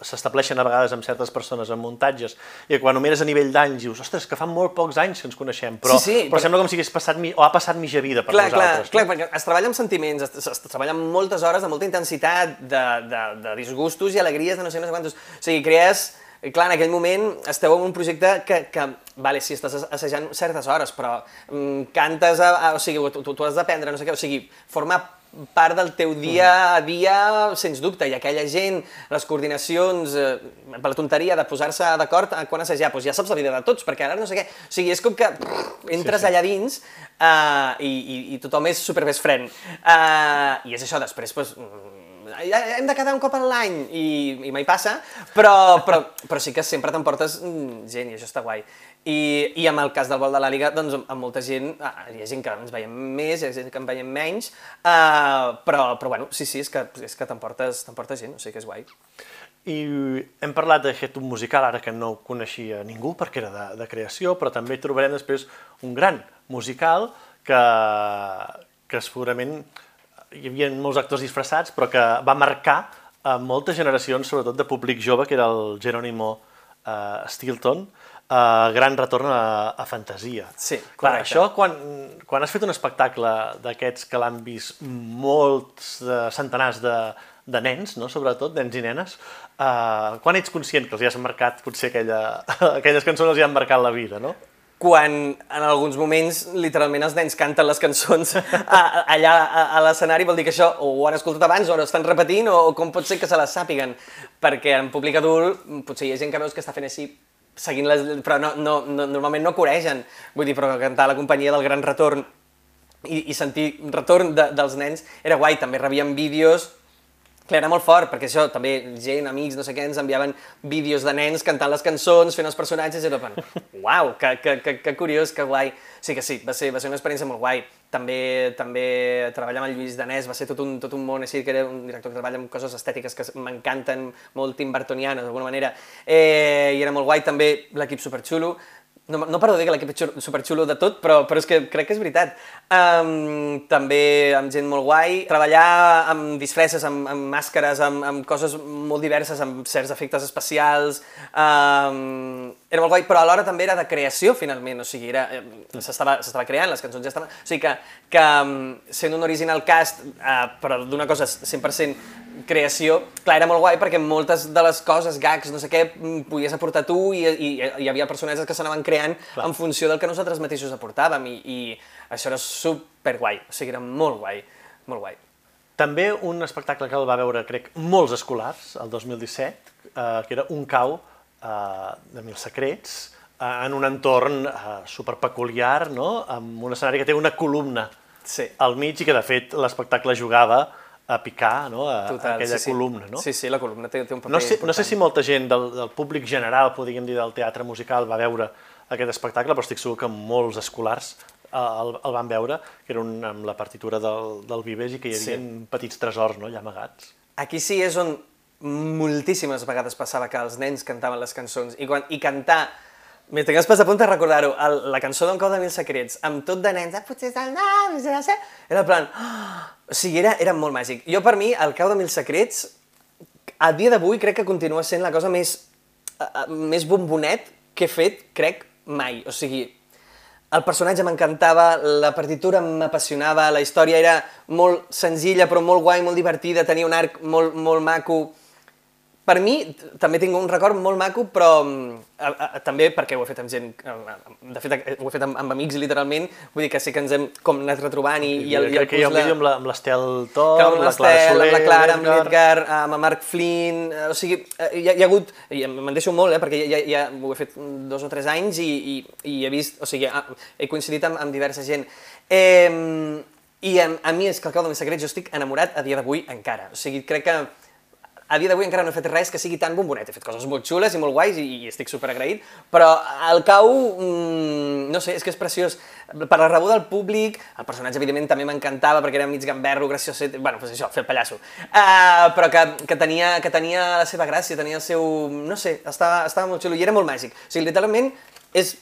s'estableixen a vegades amb certes persones en muntatges, i quan ho mires a nivell d'anys dius, ostres, que fa molt pocs anys que ens coneixem, però, Sí, sí, però, però- sembla com si hagués passat, mi, o ha passat mitja vida per clar, nosaltres. Clar, clar, perquè es treballa amb sentiments, es, es treballa amb moltes hores, de molta intensitat, de, de, de disgustos i alegries de no sé, no sé quantos... O sigui, crees... Clar, en aquell moment esteu en un projecte que, que vale, sí, estàs assajant certes hores, però mm, cantes, a, a, o sigui, tu, tu has d'aprendre, no sé què, o sigui, forma part del teu dia a dia, sens dubte, i aquella gent, les coordinacions, eh, per la tonteria de posar-se d'acord quan assajar, doncs ja saps la vida de tots, perquè ara no sé què, o sigui, és com que pff, entres Sí, sí. allà dins uh, i, i, i tothom és super best friend. Uh, I és això, després, doncs, mm, hem de quedar un cop a l'any i, i mai passa, però, però, però sí que sempre t'emportes mm, gent i això està guai. I, I amb el cas del vol de la Liga, doncs amb molta gent, ah, hi ha gent que ens veiem més, hi ha gent que en veiem menys, uh, però, però bueno, sí, sí, és que, és que t'emportes gent, o sigui que és guai. I hem parlat d'aquest un musical, ara que no coneixia ningú, perquè era de, de creació, però també trobarem després un gran musical que, que segurament hi havia molts actors disfressats, però que va marcar a moltes generacions, sobretot de públic jove, que era el Jerónimo uh, Stilton, uh, Gran retorn a, a fantasia. Sí, Clar, això, quan, quan has fet un espectacle d'aquests que l'han vist molts de, centenars de, de nens, no? sobretot, nens i nenes, uh, quan ets conscient que els hi has marcat, potser aquella, aquelles cançons els hi han marcat la vida, no? Quan en alguns moments literalment els nens canten les cançons a, allà a, a l'escenari vol dir que això o ho han escoltat abans o estan repetint o, o com pot ser que se les sàpiguen. Perquè en públic adult potser hi ha gent que veus que està fent així seguint les... però no, no, no, normalment no coregen, vull dir, però cantar la companyia del Gran Retorn i, i sentir retorn de, dels nens era guai, també rebíem vídeos Clar, era molt fort, perquè això, també gent, amics, no sé què, ens enviaven vídeos de nens cantant les cançons, fent els personatges, i era pen... uau, que, que, que, que curiós, que guai. Sí que sí, va ser, va ser una experiència molt guai. També, també treballar amb el Lluís Danès va ser tot un, tot un món així, que era un director que treballa amb coses estètiques que m'encanten, molt Tim Burtonianes, d'alguna manera, eh, i era molt guai també l'equip superxulo, no, no paro de dir que l'equip és superxulo de tot, però, però és que crec que és veritat. Um, també amb gent molt guai, treballar amb disfresses, amb, amb màscares, amb, amb coses molt diverses, amb certs efectes especials, um, era molt guai, però alhora també era de creació, finalment, o sigui, era, s'estava creant, les cançons ja estaven... O sigui que, que sent un original cast, uh, però d'una cosa 100% creació, clar, era molt guai perquè moltes de les coses, gags, no sé què, mm, podies aportar tu i, i, i hi havia personatges que s'anaven creant clar. en funció del que nosaltres mateixos aportàvem i, i això era super guai, o sigui, era molt guai, molt guai. També un espectacle que el va veure, crec, molts escolars, el 2017, eh, que era Un cau eh, de Mil Secrets, eh, en un entorn eh, superpeculiar, no? amb un escenari que té una columna sí. al mig i que, de fet, l'espectacle jugava a picar no? a, Total, a aquella sí, columna. No? Sí, sí, la columna té, té un paper no sé, important. No sé si molta gent del, del públic general, podríem dir, del teatre musical va veure aquest espectacle, però estic segur que molts escolars eh, el, el van veure, que era un, amb la partitura del, del Vives i que hi havia sí. petits tresors no, allà amagats. Aquí sí és on moltíssimes vegades passava que els nens cantaven les cançons i, quan, i cantar Pas a punt de recordar-ho, la cançó d'Un cau de mil secrets, amb tot de nens, ah, potser és el nom, era en plan... Oh! O sigui, era, era molt màgic. Jo, per mi, el cau de mil secrets, a dia d'avui crec que continua sent la cosa més, uh, més bombonet que he fet, crec, mai. O sigui, el personatge m'encantava, la partitura m'apassionava, la història era molt senzilla però molt guai, molt divertida, tenia un arc molt, molt maco, per mi, també tinc un record molt maco, però mm, a, a, també perquè ho he fet amb gent, de fet ho he fet amb, amb amics literalment, vull dir que sí que ens hem com anat retrobant i, i, el, i el que hi ha un vídeo amb l'Estel Tor, amb la Clara Soler, amb la Clara, amb l'Edgar, amb el Marc Flynn, eh, o sigui, eh, hi ha, hi ha hagut, i me'n deixo molt, eh, perquè ja, ja ho he fet dos o tres anys i, i, i he vist, o sigui, he coincidit amb, amb diversa gent. Eh, I a, a mi és que el cau de més secret jo estic enamorat a dia d'avui encara, o sigui, crec que a dia d'avui encara no he fet res que sigui tan bombonet. He fet coses molt xules i molt guais i, i estic super agraït, però el cau, mmm, no sé, és que és preciós. Per la rebuda del públic, el personatge evidentment també m'encantava perquè era mig gamberro, gracioset, bueno, pues això, fer el pallasso. Uh, però que, que, tenia, que tenia la seva gràcia, tenia el seu... no sé, estava, estava molt xulo i era molt màgic. O sigui, literalment, és,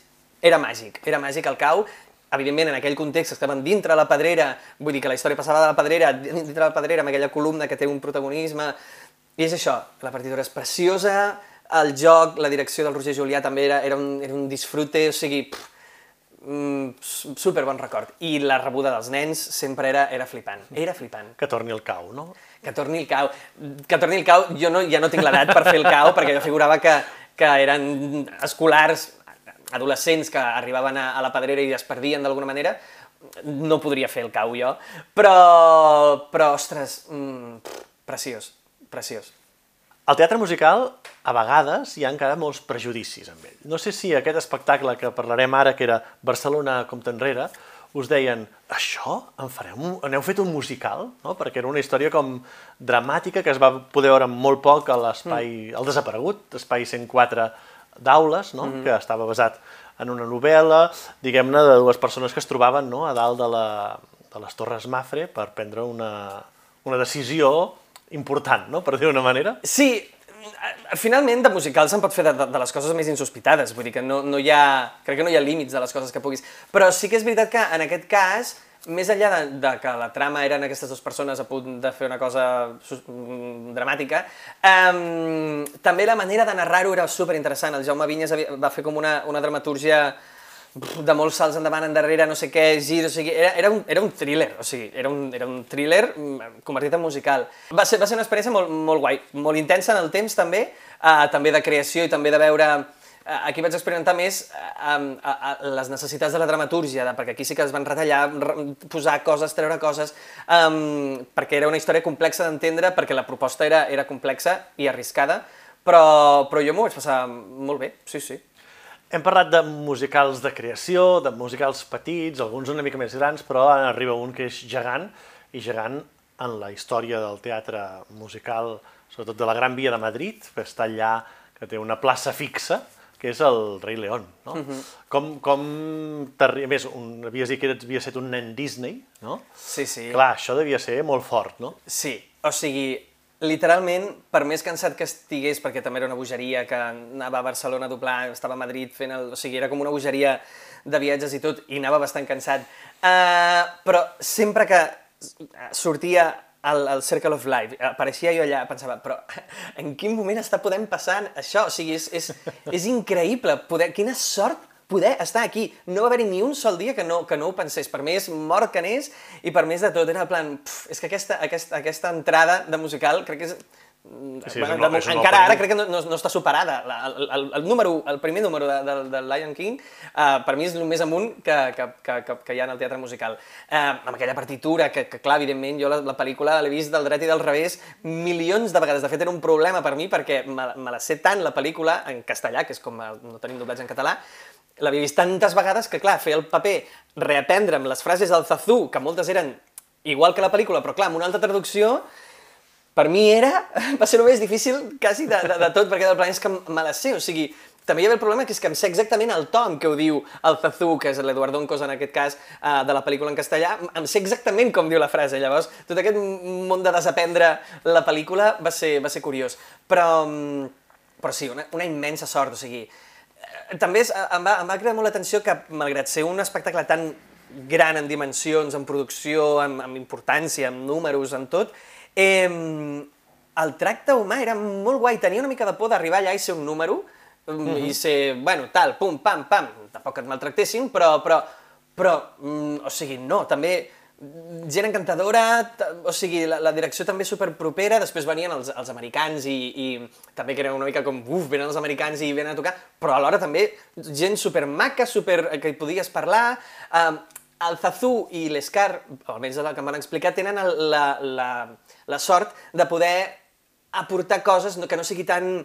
era màgic, era màgic el cau, evidentment, en aquell context estaven dintre la pedrera, vull dir que la història passava de la pedrera, dintre la pedrera, amb aquella columna que té un protagonisme i és això, la partitura és preciosa, el joc, la direcció del Roger Julià també era, era, un, era un disfrute, o sigui, pff, mm, super bon record. I la rebuda dels nens sempre era, era flipant, era flipant. Que torni el cau, no? Que torni el cau. Que torni el cau, jo no, ja no tinc l'edat per fer el cau, perquè jo figurava que, que eren escolars, adolescents que arribaven a, a la pedrera i es perdien d'alguna manera, no podria fer el cau jo, però, però ostres, mm, preciós preciós. Al teatre musical, a vegades, hi ha encara molts prejudicis amb ell. No sé si aquest espectacle que parlarem ara, que era Barcelona com enrere, us deien, això? En farem un... Aneu fet un musical? No? Perquè era una història com dramàtica que es va poder veure molt poc a l'espai, mm. al desaparegut, espai 104 d'aules, no? Mm. que estava basat en una novel·la, diguem-ne, de dues persones que es trobaven no? a dalt de, la, de les Torres Mafre per prendre una, una decisió important, no?, per dir-ho d'una manera. Sí, finalment de musical se'n pot fer de, de, de les coses més insospitades, vull dir que no, no hi ha, crec que no hi ha límits de les coses que puguis, però sí que és veritat que en aquest cas, més enllà de, de que la trama eren aquestes dues persones a punt de fer una cosa mm, dramàtica, um, també la manera de narrar-ho era super interessant. El Jaume Vinyes va fer com una, una dramatúrgia de molts salts endavant, endarrere, no sé què, gir, o sigui, era, era, un, era un thriller, o sigui, era un, era un thriller mm, convertit en musical. Va ser, va ser una experiència molt, molt guai, molt intensa en el temps també, uh, també de creació i també de veure... Uh, aquí vaig experimentar més uh, uh, uh, les necessitats de la dramatúrgia, de, perquè aquí sí que es van retallar, posar coses, treure coses, um, perquè era una història complexa d'entendre, perquè la proposta era, era complexa i arriscada, però, però jo m'ho vaig passar molt bé, sí, sí. Hem parlat de musicals de creació, de musicals petits, alguns una mica més grans, però ara arriba un que és gegant, i gegant en la història del teatre musical, sobretot de la Gran Via de Madrid, que està allà, que té una plaça fixa, que és el Rei León, no? Uh -huh. Com, com a més, un, havies dit que havia estat un nen Disney, no? Sí, sí. Clar, això devia ser molt fort, no? Sí, o sigui, literalment, per més cansat que estigués, perquè també era una bogeria que anava a Barcelona a doblar, estava a Madrid fent el... O sigui, era com una bogeria de viatges i tot, i anava bastant cansat. Uh, però sempre que sortia al, al Circle of Life, apareixia jo allà, pensava, però en quin moment està podent passar això? O sigui, és, és, és increïble, poder, quina sort poder estar aquí. No va haver-hi ni un sol dia que no, que no ho pensés. Per més mort que anés i per més de tot. Era plan, pf, és que aquesta, aquesta, aquesta entrada de musical crec que és Sí, bueno, no, de, encara ara crec que no, no, no està superada. El, el, el, número, el primer número de, de, de Lion King uh, per mi és el més amunt que, que, que, que, que hi ha en el teatre musical. Uh, amb aquella partitura que, que clar, evidentment, jo la, la pel·lícula l'he vist del dret i del revés milions de vegades. De fet, era un problema per mi perquè me, me la sé tant la pel·lícula en castellà, que és com no tenim doblatge en català, l'havia vist tantes vegades que, clar, fer el paper, reaprendre'm les frases del Zazú, que moltes eren igual que la pel·lícula, però clar, amb una altra traducció, per mi era, va ser el més difícil quasi de, de, de tot, perquè del plan és que me la sé, o sigui, també hi havia el problema que és que em sé exactament el to que ho diu el Zazú, que és l'Eduardo Oncos en aquest cas, uh, de la pel·lícula en castellà, em sé exactament com diu la frase, llavors tot aquest món de desaprendre la pel·lícula va ser, va ser curiós. Però, mm, però sí, una, una immensa sort, o sigui, també és, em, va, em va cridar molt l'atenció que, malgrat ser un espectacle tan gran en dimensions, en producció, amb, amb importància, amb números, en tot, eh, el tracte humà era molt guai. Tenia una mica de por d'arribar allà i ser un número, mm -hmm. i ser, bueno, tal, pum, pam, pam, tampoc que et maltractessin, però, però, però mm, o sigui, no, també gent encantadora, o sigui, la, la direcció també superpropera, després venien els, els americans i, i també que era una mica com, uf, venen els americans i venen a tocar, però alhora també gent supermaca, super, que hi podies parlar, uh, el Zazú i l'Escar, almenys el que em van explicar, tenen el, la, la, la sort de poder aportar coses que no sigui tan...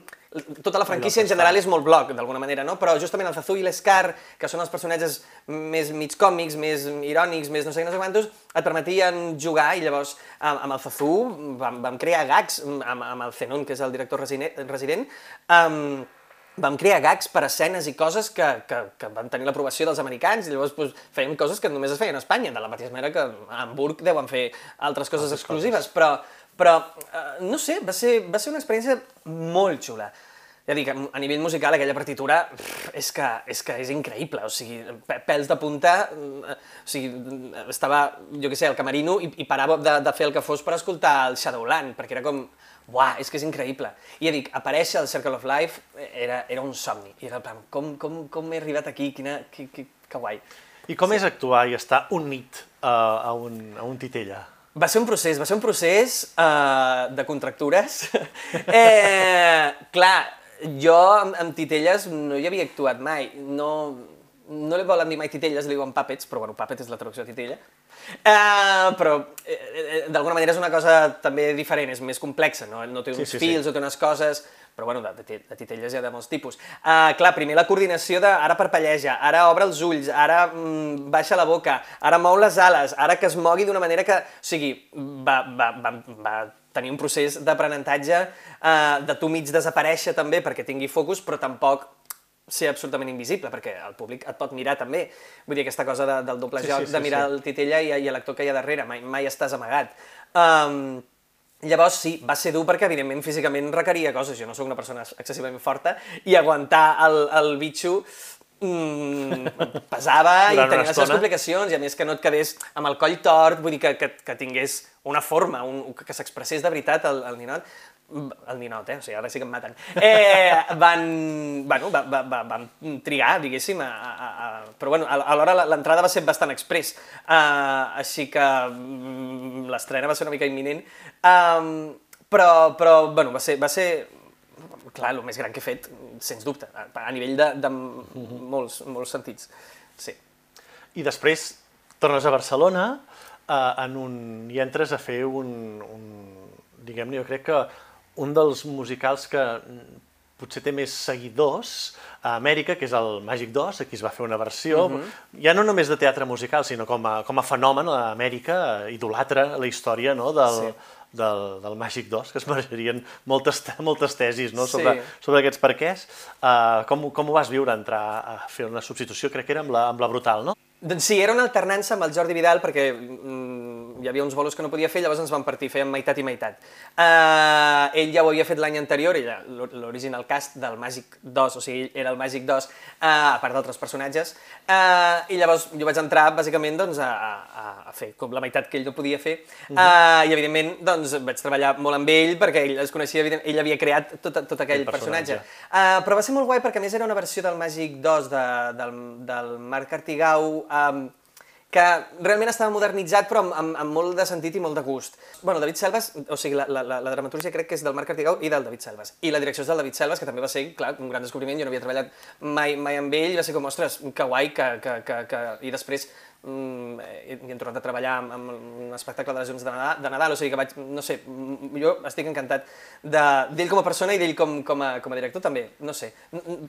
Tota la franquícia en general és molt bloc, d'alguna manera, no? Però justament el Zazú i l'Scar, que són els personatges més mig còmics, més irònics, més no sé què, no sé quantos, et permetien jugar i llavors amb, amb el Zazú vam, vam crear gags, amb, amb el Zenon, que és el director resident, um, vam crear gags per escenes i coses que, que, que van tenir l'aprovació dels americans i llavors pues, fèiem coses que només es feien a Espanya, de la mateixa manera que a Hamburg deuen fer altres coses altres exclusives, coses. però però, eh, no sé, va ser, va ser una experiència molt xula. Ja dic, a nivell musical aquella partitura és que, és que és increïble, o sigui, pèls de punta, eh, o sigui, estava, jo què sé, al camerino i, i parava de, de fer el que fos per escoltar el Shadowland, perquè era com, uah, és que és increïble. I ja dic, aparèixer al Circle of Life era, era un somni, i era el plan, com, com, com he arribat aquí, quina, que, que, que guai. I com sí. és actuar i estar un nit uh, a, un, a un titella? Va ser un procés, va ser un procés uh, de contractures. eh, clar, jo amb, amb titelles no hi havia actuat mai. No, no li volen dir mai titelles, li diuen puppets, però bueno, puppet és la traducció de titella. Uh, però eh, eh, d'alguna manera és una cosa també diferent, és més complexa, no, no té uns sí, sí, fils sí. o té unes coses però bueno, de, de, de titelles hi ha de molts tipus. Uh, clar, primer la coordinació de ara parpelleja, ara obre els ulls, ara mm, baixa la boca, ara mou les ales, ara que es mogui d'una manera que... O sigui, va, va, va, va tenir un procés d'aprenentatge uh, de tu mig desaparèixer també perquè tingui focus, però tampoc ser absolutament invisible, perquè el públic et pot mirar també. Vull dir, aquesta cosa de, del doble sí, joc, sí, sí, de mirar sí. el titella i, i l'actor que hi ha darrere, mai, mai estàs amagat. Um, Llavors sí, va ser dur perquè evidentment físicament requeria coses, jo no sóc una persona excessivament forta, i aguantar el, el bitxo mm, pesava i tenia les seves complicacions, i a més que no et quedés amb el coll tort, vull dir que, que, que tingués una forma, un, que s'expressés de veritat el, el ninot, el ninot, eh? O sigui, ara sí que em maten. Eh, van, bueno, va, va, va, van trigar, diguéssim, a, a, a... però bueno, alhora l'entrada va ser bastant express, uh, així que mm, l'estrena va ser una mica imminent, um, però, però bueno, va ser, va ser clar, el més gran que he fet, sens dubte, a, a nivell de, de mhm. molts, molts sentits, sí. I després tornes a Barcelona uh, en un, i entres a fer un, un diguem-ne, jo crec que un dels musicals que potser té més seguidors a Amèrica, que és el Màgic 2, aquí es va fer una versió, uh -huh. ja no només de teatre musical, sinó com a, com a fenomen a Amèrica, idolatra la història no, del, sí. del, del Màgic 2, que es mereixerien moltes, moltes tesis no, sobre, sí. sobre aquests perquès. Uh, com, com ho vas viure, entrar a fer una substitució, crec que era amb la, amb la Brutal, no? Doncs sí, era una alternança amb el Jordi Vidal perquè mm, hi havia uns bolos que no podia fer, llavors ens vam partir, fèiem meitat i meitat. Uh, ell ja ho havia fet l'any anterior, ella, l'original cast del Màgic 2, o sigui, era el Màgic 2, uh, a part d'altres personatges, uh, i llavors jo vaig entrar bàsicament doncs, a, a, a fer com la meitat que ell no podia fer, uh, uh -huh. i evidentment doncs, vaig treballar molt amb ell perquè ell es coneixia, ell havia creat tot, tot aquell el personatge. personatge. Uh, però va ser molt guai perquè a més era una versió del Màgic 2 de, del, del Marc Artigau, um, que realment estava modernitzat però amb, amb, amb molt de sentit i molt de gust. Bueno, David Selves, o sigui, la, la, la dramatúrgia crec que és del Marc Artigau i del David Selves. I la direcció és del David Selves, que també va ser, clar, un gran descobriment, jo no havia treballat mai, mai amb ell, va ser com, ostres, que guai, que, que, que, que... i després mm, he, he tornat a treballar amb, amb un espectacle de les Junts de Nadal, de Nadal, o sigui que vaig, no sé, jo estic encantat d'ell com a persona i d'ell com, com, a, com a director també, no sé.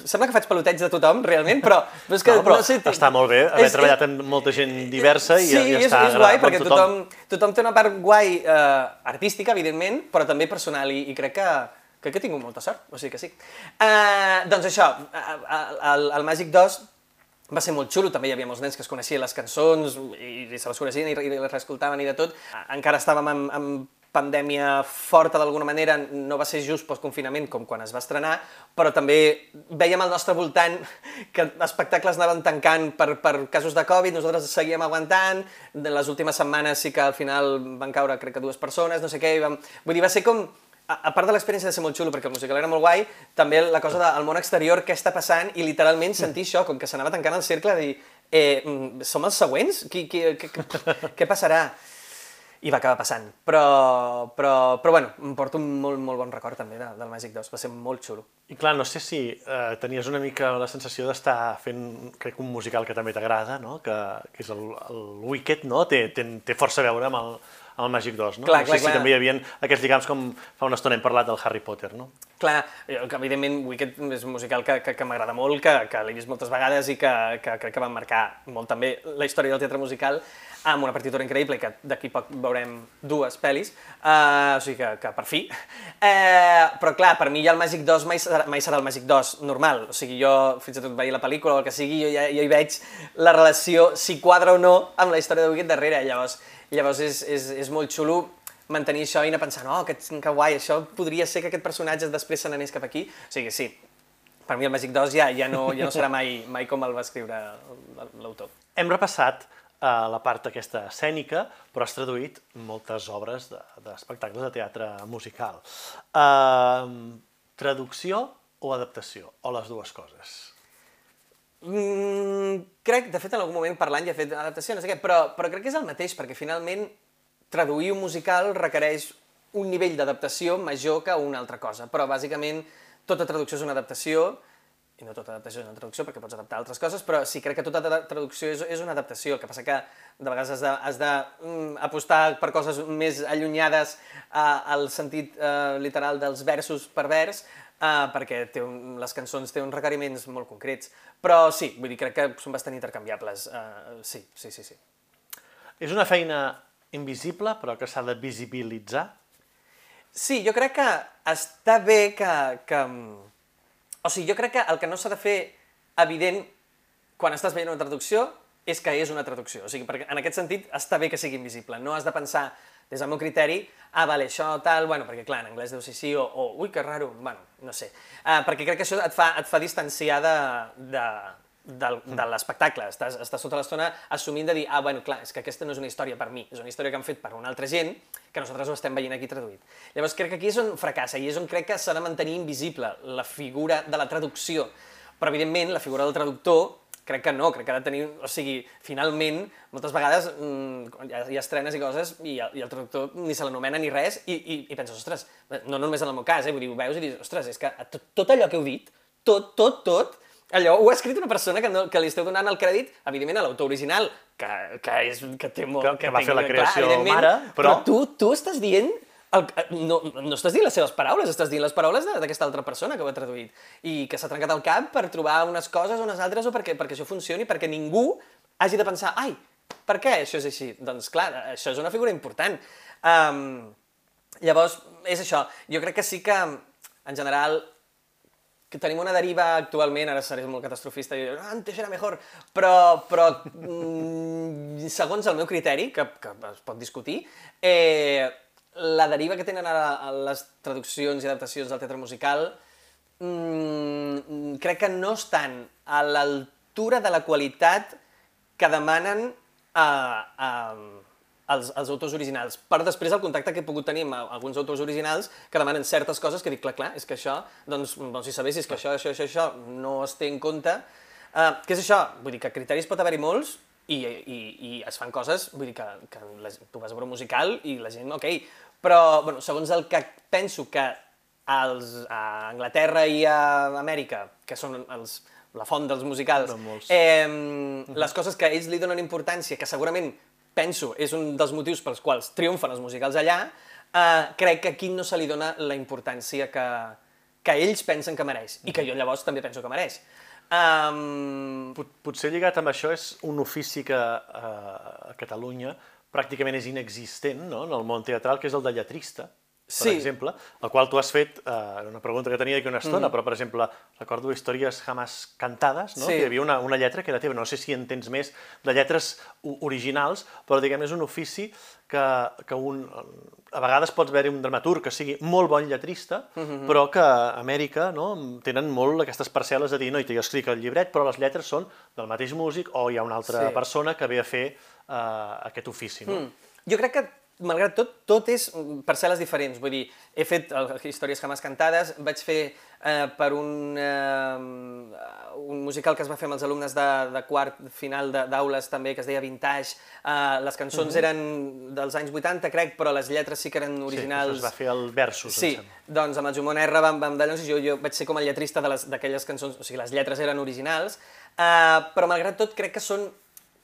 Sembla que faig peloteig de tothom, realment, però, però és que, no, però no sé... Està molt bé haver és, treballat amb molta gent diversa i, sí, i és, està és guai, perquè tothom. tothom, tothom té una part guai eh, artística, evidentment, però també personal, i, i crec que, crec que he tingut molta sort, o sigui que sí. Uh, doncs això, el, el Màgic 2 va ser molt xulo, també hi havia molts nens que es coneixien les cançons i, i se les coneixien i, i les reescoltaven i de tot. Encara estàvem en, en pandèmia forta d'alguna manera, no va ser just post-confinament com quan es va estrenar, però també veiem al nostre voltant que espectacles anaven tancant per, per casos de Covid, nosaltres seguíem aguantant, en les últimes setmanes sí que al final van caure crec que dues persones, no sé què, vam... vull dir, va ser com a, part de l'experiència de ser molt xulo, perquè el musical era molt guai, també la cosa del món exterior, què està passant, i literalment sentir això, com que s'anava tancant el cercle, de dir, eh, mm, som els següents? Qui, qui, qui, què passarà? I va acabar passant. Però, però, però bueno, em porto un molt, molt bon record també de, del Magic 2, va ser molt xulo. I clar, no sé si eh, tenies una mica la sensació d'estar fent, crec, un musical que també t'agrada, no? que, que és el, el Wicked, no? Té, té, té força a veure amb el, el Màgic 2, no? Clar, no clar, sé si clar. també hi havia aquests lligams com fa una estona hem parlat del Harry Potter, no? Clar, que evidentment Wicked és un musical que, que, que m'agrada molt, que, que l'he vist moltes vegades i que, que crec que va marcar molt també la història del teatre musical amb una partitura increïble que d'aquí poc veurem dues pel·lis, uh, o sigui que, que per fi. Uh, però clar, per mi ja el Màgic 2 mai serà, mai serà el Màgic 2 normal, o sigui jo fins i tot veia la pel·lícula o el que sigui, jo ja, jo hi veig la relació, si quadra o no, amb la història de Wicked darrere, llavors Llavors és, és, és molt xulo mantenir això i anar pensant, oh, que, que guai, això podria ser que aquest personatge després se n'anés cap aquí. O sigui, sí, per mi el Magic 2 ja, ja, no, ja no serà mai, mai com el va escriure l'autor. Hem repassat uh, la part aquesta escènica, però has traduït moltes obres d'espectacles de, de teatre musical. Uh, traducció o adaptació, o les dues coses? Mm, crec, de fet, en algun moment parlant ja he fet adaptació, no sé què, però, però crec que és el mateix, perquè finalment traduir un musical requereix un nivell d'adaptació major que una altra cosa, però bàsicament tota traducció és una adaptació, i no tota adaptació és una traducció perquè pots adaptar altres coses, però sí crec que tota traducció és, és una adaptació, el que passa que de vegades has de, has de mm, apostar per coses més allunyades uh, al sentit uh, literal dels versos per vers, uh, perquè té un, les cançons té uns requeriments molt concrets. Però sí, vull dir, crec que són bastant intercanviables. Uh, sí, sí, sí, sí. És una feina invisible, però que s'ha de visibilitzar? Sí, jo crec que està bé que, que... O sigui, jo crec que el que no s'ha de fer evident quan estàs veient una traducció és que és una traducció. O sigui, perquè en aquest sentit està bé que sigui invisible. No has de pensar des del meu criteri, ah, vale, això, tal, bueno, perquè clar, en anglès deu ser sí, o, o ui, que raro, bueno, no sé. Uh, perquè crec que això et fa, et fa distanciar de, de, de, de l'espectacle. Estàs, estàs tota l'estona assumint de dir, ah, bueno, clar, és que aquesta no és una història per mi, és una història que han fet per una altra gent, que nosaltres ho estem veient aquí traduït. Llavors crec que aquí és on fracassa i és on crec que s'ha de mantenir invisible la figura de la traducció. Però, evidentment, la figura del traductor crec que no, crec que ha de tenir... O sigui, finalment, moltes vegades mmm, hi, ha, hi ha estrenes i coses i, i el traductor ni se l'anomena ni res i, i, i penses, ostres, no només en el meu cas, eh, vull dir, ho veus i dius, ostres, és que tot, tot allò que heu dit, tot, tot, tot, allò ho ha escrit una persona que, no, que li esteu donant el crèdit, evidentment, a l'autor original, que, que, és, que té molt... Que, que va fer la creació clar, mare, però... però tu, tu estàs dient el, no, no estàs dient les seves paraules, estàs dient les paraules d'aquesta altra persona que ho ha traduït i que s'ha trencat el cap per trobar unes coses o unes altres o perquè, perquè això funcioni, perquè ningú hagi de pensar, ai, per què això és així? Doncs clar, això és una figura important. Um, llavors, és això, jo crec que sí que, en general, que tenim una deriva actualment, ara seré molt catastrofista i diré, ah, antes era mejor, però, però mm, segons el meu criteri, que, que es pot discutir, eh, la deriva que tenen ara les traduccions i adaptacions del teatre musical mm, crec que no estan a l'altura de la qualitat que demanen a, a, els, els autors originals. Per després el contacte que he pogut tenir amb alguns autors originals que demanen certes coses que dic, clar, clar, és que això, doncs, doncs si sabessis que això, això, això, això no es té en compte... Uh, què és això? Vull dir que criteris pot haver-hi molts i, i, i es fan coses, vull dir que, que la, tu vas a veure un musical i la gent, ok, però bueno, segons el que penso que als, a Anglaterra i a Amèrica, que són els, la font dels musicals, eh, les coses que ells li donen importància, que segurament penso és un dels motius pels quals triomfen els musicals allà, eh, crec que aquí no se li dona la importància que, que ells pensen que mereix, i que jo llavors també penso que mereix. Um, Pot, potser lligat amb això és un ofici que eh, a Catalunya pràcticament és inexistent no? en el món teatral, que és el de lletrista, per Sí. exemple, el qual tu has fet, eh, una pregunta que tenia aquí una estona, però, per exemple, recordo històries jamás cantades, no? Sí. que hi havia una, una lletra que era teva, no sé si en tens més de lletres originals, però diguem, és un ofici que, que un, a vegades pots veure un dramaturg que sigui molt bon lletrista, però que a Amèrica no, tenen molt aquestes parcel·les de dir, no, i jo escric el llibret, però les lletres són del mateix músic o hi ha una altra Sí. persona que ve a fer eh, aquest ofici. No? Mm. Jo crec que, malgrat tot, tot és mm, parcel·les diferents. Vull dir, he fet històries jamás cantades, vaig fer eh, per un, eh, un musical que es va fer amb els alumnes de, de quart final d'aules també, que es deia Vintage. Eh, les cançons eren dels anys 80, crec, però les lletres sí que eren Sí, originals. això es va fer el versus, Sí, doncs amb el Jumon R vam, vam d'allò, jo, jo vaig ser com el lletrista d'aquelles cançons, o sigui, les lletres eren originals, eh, però malgrat tot crec que són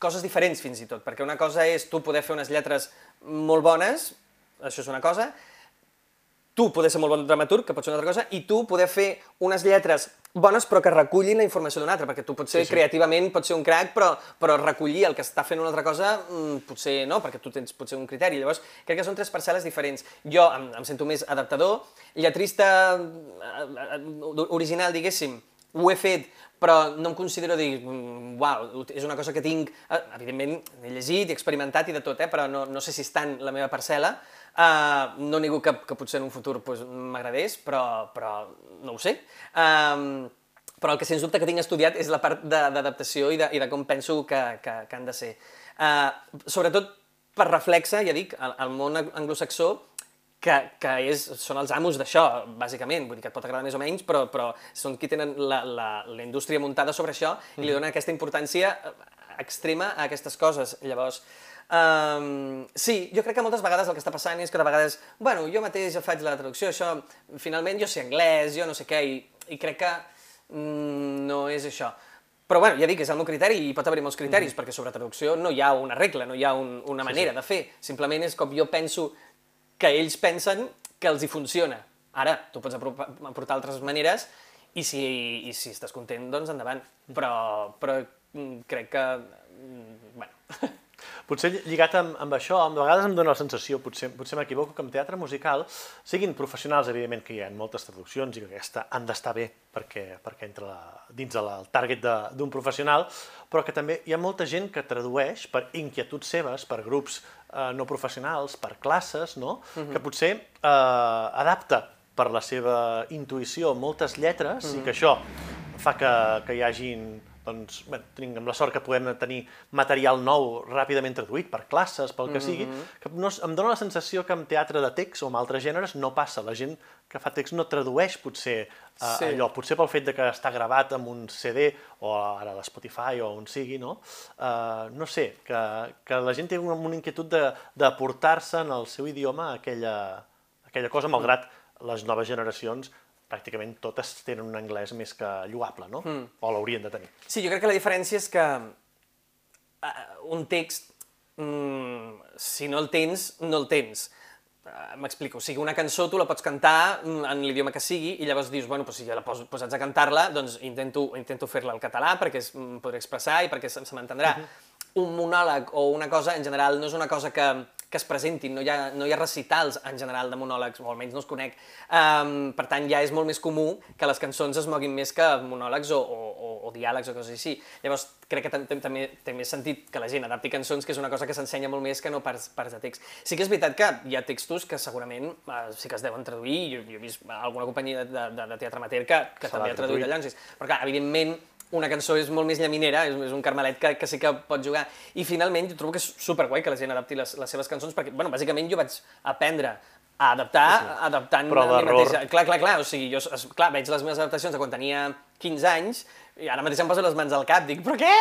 coses diferents fins i tot, perquè una cosa és tu poder fer unes lletres molt bones, això és una cosa, tu poder ser molt bon dramaturg, que pot ser una altra cosa, i tu poder fer unes lletres bones però que recullin la informació d'una altra, perquè tu potser Sí, sí. creativament pots ser un crack, però, però recollir el que està fent una altra cosa mm, potser no, perquè tu tens potser un criteri. Llavors, crec que són tres parcel·les diferents. Jo em, em sento més adaptador, lletrista eh, eh, original, diguéssim, ho he fet, però no em considero dir, mm, uau, és una cosa que tinc... eh, Evidentment, he llegit i experimentat i de tot, eh, però no, no sé si és tant la meva parcel·la. Uh, no nego que, que potser en un futur pues, m'agradés, però, però no ho sé. Um, però el que sens dubte que tinc estudiat és la part d'adaptació i, de, i de com penso que, que, que han de ser. Uh, sobretot per reflexe, ja dic, al, al món anglosaxó, que, que és, són els amos d'això, bàsicament. Vull dir que et pot agradar més o menys, però, però són qui tenen la, la, la indústria muntada sobre això i li donen aquesta importància eh, extrema a aquestes coses. Llavors, um, sí, jo crec que moltes vegades el que està passant és que de vegades, bueno, jo mateix faig la traducció, això, finalment jo sé anglès, jo no sé què, i, i crec que mm, no és això. Però bueno, ja dic, és el meu criteri i pot haver-hi molts criteris, perquè sobre traducció no hi ha una regla, no hi ha un, una manera de fer. Simplement és com jo penso que ells pensen que els hi funciona. Ara, tu pots aportar altres maneres i si, i si estàs content, doncs endavant. Però, però mm, crec que... mm, Bueno, Potser lligat amb, amb això, a vegades em dóna la sensació, potser, potser m'equivoco, que en teatre musical siguin professionals, evidentment que hi ha moltes traduccions i que aquesta han d'estar bé perquè, perquè entra la, dins del target de- d'un professional, però que també hi ha molta gent que tradueix per inquietuds seves, per grups eh, no professionals, per classes, no? que potser eh, adapta per la seva intuïció moltes lletres i que això fa que, que hi hagin doncs, bé, tinguem la sort que podem tenir material nou ràpidament traduït per classes, pel que sigui, que no, em dóna la sensació que amb teatre de text o amb altres gèneres no passa. La gent que fa text no tradueix potser eh, Sí. allò, potser pel fet de que està gravat amb un CD o ara a l'Spotify o on sigui, no? Eh, no sé, que, que la gent té una, una inquietud de- d'aportar-se en el seu idioma aquella, aquella cosa, malgrat les noves generacions pràcticament totes tenen un anglès més que lloable, no? Mm. O l'haurien de tenir. Sí, jo crec que la diferència és que uh, un text, mm, si no el tens, no el tens. eh, m'explico, o sigui, una cançó tu la pots cantar mm, en l'idioma que sigui i llavors dius, bueno, pues si ja la pos, posats a cantar-la, doncs intento, intento fer-la al català perquè es, em podré expressar i perquè se, se m'entendrà. Uh -huh. Un monòleg o una cosa, en general, no és una cosa que, que es presentin, no hi, ha, no hi ha recitals en general de monòlegs, o almenys no els conec. Um, per tant, ja és molt més comú que les cançons es moguin més que monòlegs o, o, o, o diàlegs o coses així. Llavors, crec que també té més sentit que la gent adapti cançons, que és una cosa que s'ensenya molt més que no parts, parts de text. Sí que és veritat que hi ha textos que segurament uh, sí que es deuen traduir, jo, jo he vist alguna companyia de, de, de teatre amateur que, que també ha traduït allò, però clar, evidentment una cançó és molt més llaminera, és, és un carmelet que, que sí que pot jugar. I finalment jo trobo que és superguai que la gent adapti les, les seves cançons, perquè, bueno, bàsicament jo vaig aprendre a adaptar, sí, sí. adaptant Però a mi mateixa. Clar, clar, clar, o sigui, jo clar, veig les meves adaptacions de quan tenia 15 anys i ara mateix em poso les mans al cap, dic, però què?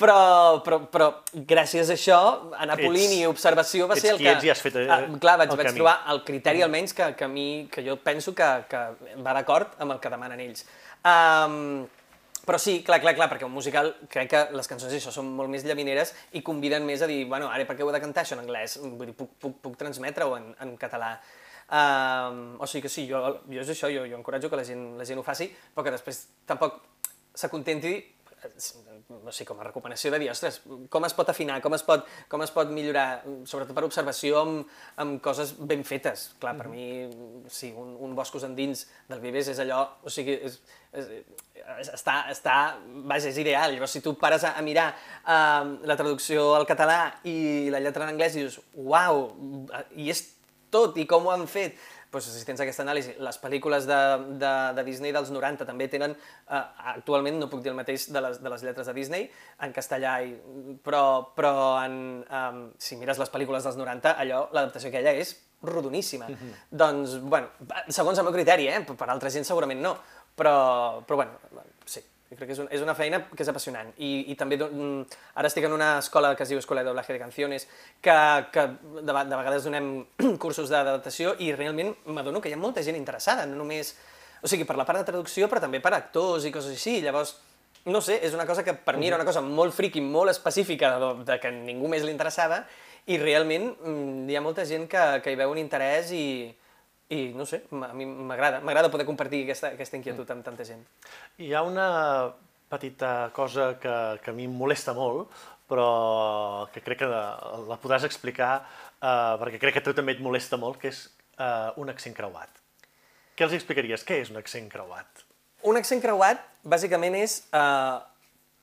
Però, però, però gràcies a això, anar polint i observació va ser el que... Ets qui ets i has fet eh, ah, Clar, vaig, vaig trobar el criteri almenys que, que, a mi, que jo penso que, que va d'acord amb el que demanen ells. Um, però sí, clar, clar, clar, perquè un musical crec que les cançons això són molt més llamineres i conviden més a dir, bueno, ara per què ho he de cantar això en anglès? Vull dir, puc, puc, puc transmetre-ho en, en català. Um, o sigui que sí, jo, jo és això, jo, jo encoratjo que la gent, la gent ho faci, però que després tampoc s'acontenti o sigui, com a recomanació de dir, ostres, com es pot afinar, com es pot, com es pot millorar, sobretot per observació amb, amb coses ben fetes. Clar, per mm -hmm. mi, sí, un, un boscos endins del Vives és allò, o sigui, és, és, està, està, vaja, és ideal. Llavors, si tu pares a, a mirar uh, la traducció al català i la lletra en anglès i dius, uau, i és tot, i com ho han fet? Pues, si tens aquesta anàlisi, les pel·lícules de, de, de Disney dels 90 també tenen, uh, actualment no puc dir el mateix de les, de les lletres de Disney, en castellà, i, però, però en, um, si mires les pel·lícules dels 90, allò, l'adaptació aquella és rodoníssima. Mm -hmm. Doncs, bueno, segons el meu criteri, eh? per altra gent segurament no, però, però bueno, sí, jo crec que és, un, és una feina que és apassionant. I, i també mm, ara estic en una escola que es diu Escola de Doblaje de Canciones, que, que de, de vegades donem cursos d'adaptació i realment m'adono que hi ha molta gent interessada, no només... O sigui, per la part de traducció, però també per actors i coses així. Llavors, no sé, és una cosa que per mi era una cosa molt friqui, molt específica, de, de que ningú més li interessava, i realment mm, hi ha molta gent que, que hi veu un interès i, i no sé, a mi m'agrada, m'agrada poder compartir aquesta, aquesta inquietud amb tanta gent. Hi ha una petita cosa que, que a mi em molesta molt, però que crec que la podràs explicar, eh, perquè crec que a tu també et molesta molt, que és eh, un accent creuat. Què els explicaries? Què és un accent creuat? Un accent creuat, bàsicament, és eh,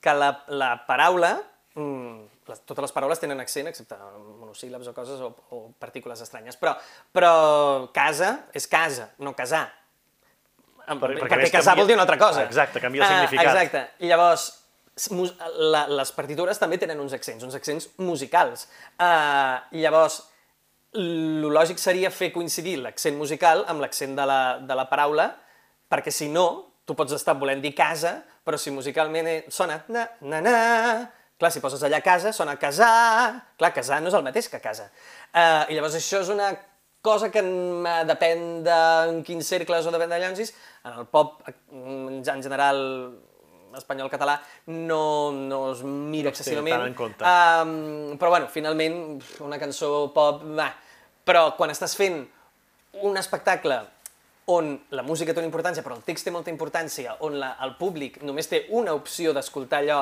que la, la paraula mm, les, totes les paraules tenen accent, excepte monosíl·labs o coses o, o partícules estranyes, però, però casa és casa, no casar. Per, perquè, perquè casar canvia... vol dir una altra cosa. Exacte, canvia el ah, significat. Exacte. I llavors, la, les partitures també tenen uns accents, uns accents musicals. Uh, llavors, el lògic seria fer coincidir l'accent musical amb l'accent de, la, de la paraula, perquè si no, tu pots estar volent dir casa, però si musicalment sona na, na, na, Clar, si poses allà casa, sona casar... Clar, casar no és el mateix que casa. Uh, I llavors això és una cosa que depèn de en quins cercles o depèn de llancis. En el pop, en general, espanyol-català, no, no es mira no excessivament. en compte. Um, però bueno, finalment, una cançó pop... Va. Però quan estàs fent un espectacle on la música té una importància, però el text té molta importància, on la, el públic només té una opció d'escoltar allò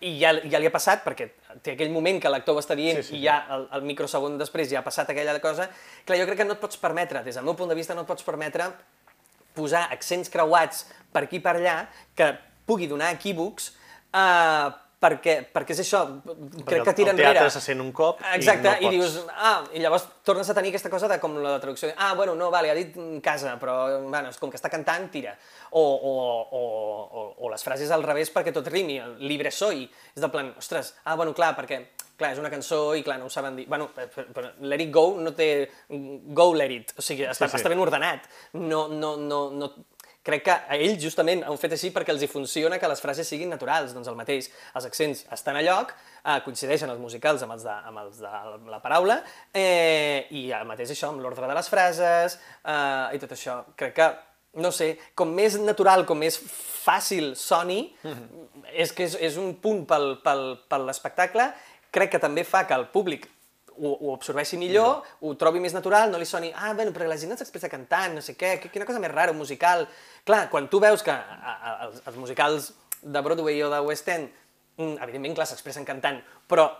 i ja, ja li ha passat, perquè té aquell moment que l'actor ho està dient sí, sí, i ja el, el microsegon després ja ha passat aquella cosa, clar, jo crec que no et pots permetre, des del meu punt de vista, no et pots permetre posar accents creuats per aquí per allà que pugui donar equívocs eh, perquè, perquè és això, perquè crec que tira enrere. El teatre se sent un cop Exacte, i no i dius, ah, i llavors tornes a tenir aquesta cosa de com la traducció, ah, bueno, no, vale, ha dit casa, però, bueno, com que està cantant, tira. O, o, o, o, o les frases al revés perquè tot rimi, el libre soy, és del plan, ostres, ah, bueno, clar, perquè, clar, és una cançó i, clar, no ho saben dir. Bueno, però Let It Go no té Go Let It, o sigui, està, sí, sí. està ben ordenat. No, no, no, no, crec que a ells justament han fet així perquè els hi funciona que les frases siguin naturals, doncs el mateix, els accents estan a lloc, eh, coincideixen els musicals amb els de, amb els de la paraula, eh, i el mateix això amb l'ordre de les frases eh, i tot això. Crec que, no sé, com més natural, com més fàcil soni, mm -hmm. és que és, és un punt pel, pel, per l'espectacle, crec que també fa que el públic ho, ho absorbeixi millor, no. ho trobi més natural, no li soni, ah, bueno, però la gent no s'expressa cantant, no sé què, quina cosa més rara, un musical. Clar, quan tu veus que a, a, els, els musicals de Broadway o de West End, mm, evidentment, clar, s'expressen cantant, però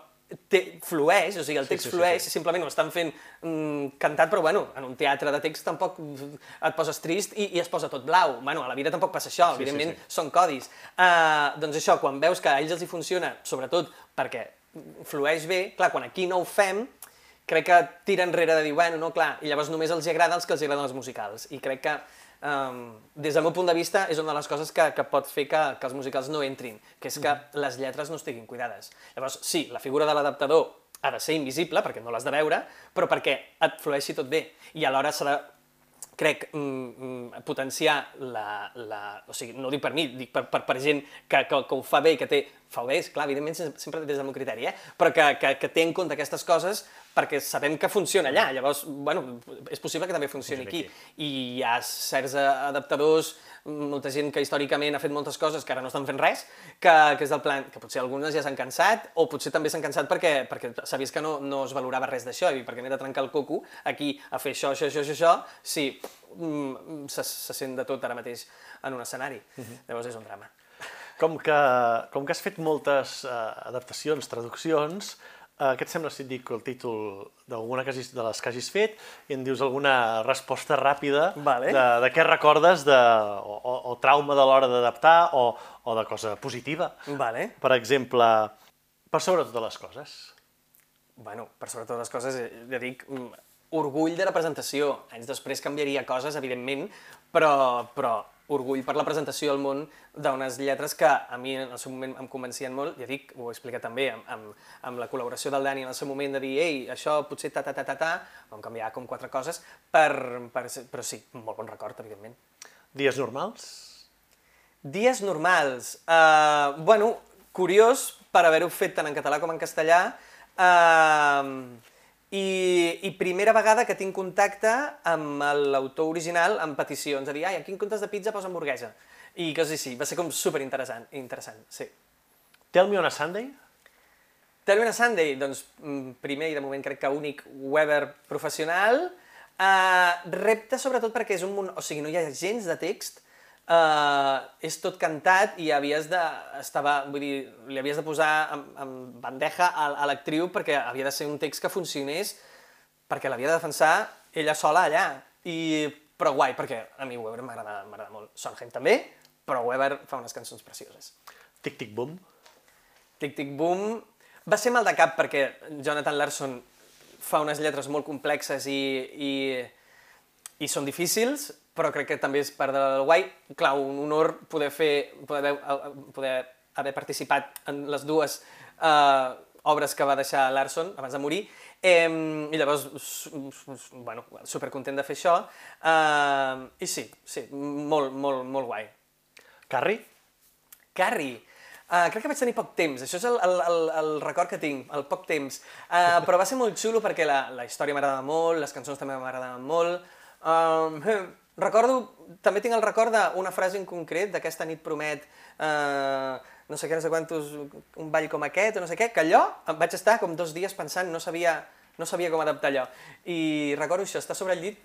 te, flueix, o sigui, el text sí, sí, flueix, sí, sí. simplement ho estan fent mm, cantat, però bueno, en un teatre de text tampoc et poses trist i, i es posa tot blau. Bueno, a la vida tampoc passa això, sí, evidentment sí, sí. són codis. Uh, doncs això, quan veus que a ells els hi funciona, sobretot perquè flueix bé, clar, quan aquí no ho fem, crec que tira enrere de dir, bueno, no, clar, i llavors només els agrada els que els agraden els musicals. I crec que um, des del meu punt de vista, és una de les coses que, que pot fer que, que els musicals no entrin, que és que mm. les lletres no estiguin cuidades. Llavors, sí, la figura de l'adaptador ha de ser invisible, perquè no l'has de veure, però perquè et flueixi tot bé. I alhora s'ha de crec, mm, mm, potenciar la, la... O sigui, no ho dic per mi, dic per, per, per gent que, que, que ho fa bé i que té... Fa bé, és clar, evidentment, sempre des del meu criteri, eh? però que, que, que té en compte aquestes coses perquè sabem que funciona allà. Llavors, bueno, és possible que també funcioni aquí. I hi ha certs adaptadors, molta gent que històricament ha fet moltes coses que ara no estan fent res, que, que és del plan, que potser algunes ja s'han cansat, o potser també s'han cansat perquè, perquè vist que no, no es valorava res d'això, i perquè m'he de trencar el coco aquí a fer això, això, això, això, això, sí, mm, se, se sent de tot ara mateix en un escenari. Uh mhm. -huh. Llavors és un drama. Com que, com que has fet moltes uh, adaptacions, traduccions, Uh, què et sembla si et dic el títol d'alguna de les que hagis fet i en dius alguna resposta ràpida vale. de, de què recordes de, o, o, o trauma de l'hora d'adaptar o, o de cosa positiva. Vale. Per exemple, per sobre totes les coses. Bueno, per sobre totes les coses, eh, ja dic, mm, orgull de la presentació. Anys després canviaria coses, evidentment, però, però orgull per la presentació al món d'unes lletres que a mi en el seu moment em convencien molt, ja dic, ho he explicat també, amb, amb, amb la col·laboració del Dani en el seu moment de dir, ei, això potser ta ta ta ta ta, vam canviar com quatre coses, per, per, però sí, molt bon record, evidentment. Dies normals? Dies normals. Uh, bueno, curiós per haver-ho fet tant en català com en castellà. Uh, i, I primera vegada que tinc contacte amb l'autor original amb peticions, a dir, ai, aquí en comptes de pizza posa hamburguesa. I coses així, va ser com super interessant, interessant, sí. Tell me on a Sunday? Tell me on a Sunday, doncs mm, primer i de moment crec que únic Weber professional, uh, repte sobretot perquè és un munt, o sigui, no hi ha gens de text, uh, és tot cantat i havies de, estava, vull dir, li havies de posar en, en bandeja a, a l'actriu perquè havia de ser un text que funcionés perquè l'havia de defensar ella sola allà. I, però guai, perquè a mi Weber m'agrada molt. Sondheim també, però Weber fa unes cançons precioses. Tic Tic Boom? Tic Tic Boom va ser mal de cap perquè Jonathan Larson fa unes lletres molt complexes i, i, i són difícils, però crec que també és part del guai. Clar, un honor poder fer, poder haver, poder haver participat en les dues eh, obres que va deixar Larson abans de morir, eh, i llavors, bueno, supercontent de fer això, eh, i sí, sí, molt, molt, molt guai. Carrie? Carrie. Uh, crec que vaig tenir poc temps, això és el, el, el, el record que tinc, el poc temps. Uh, però va ser molt xulo perquè la, la història m'agradava molt, les cançons també m'agradaven molt. Um, Recordo, també tinc el record d'una frase en concret, d'aquesta nit promet eh, no sé què, no sé quantos, un ball com aquest o no sé què, que allò em vaig estar com dos dies pensant, no sabia, no sabia com adaptar allò. I recordo això, estar sobre el llit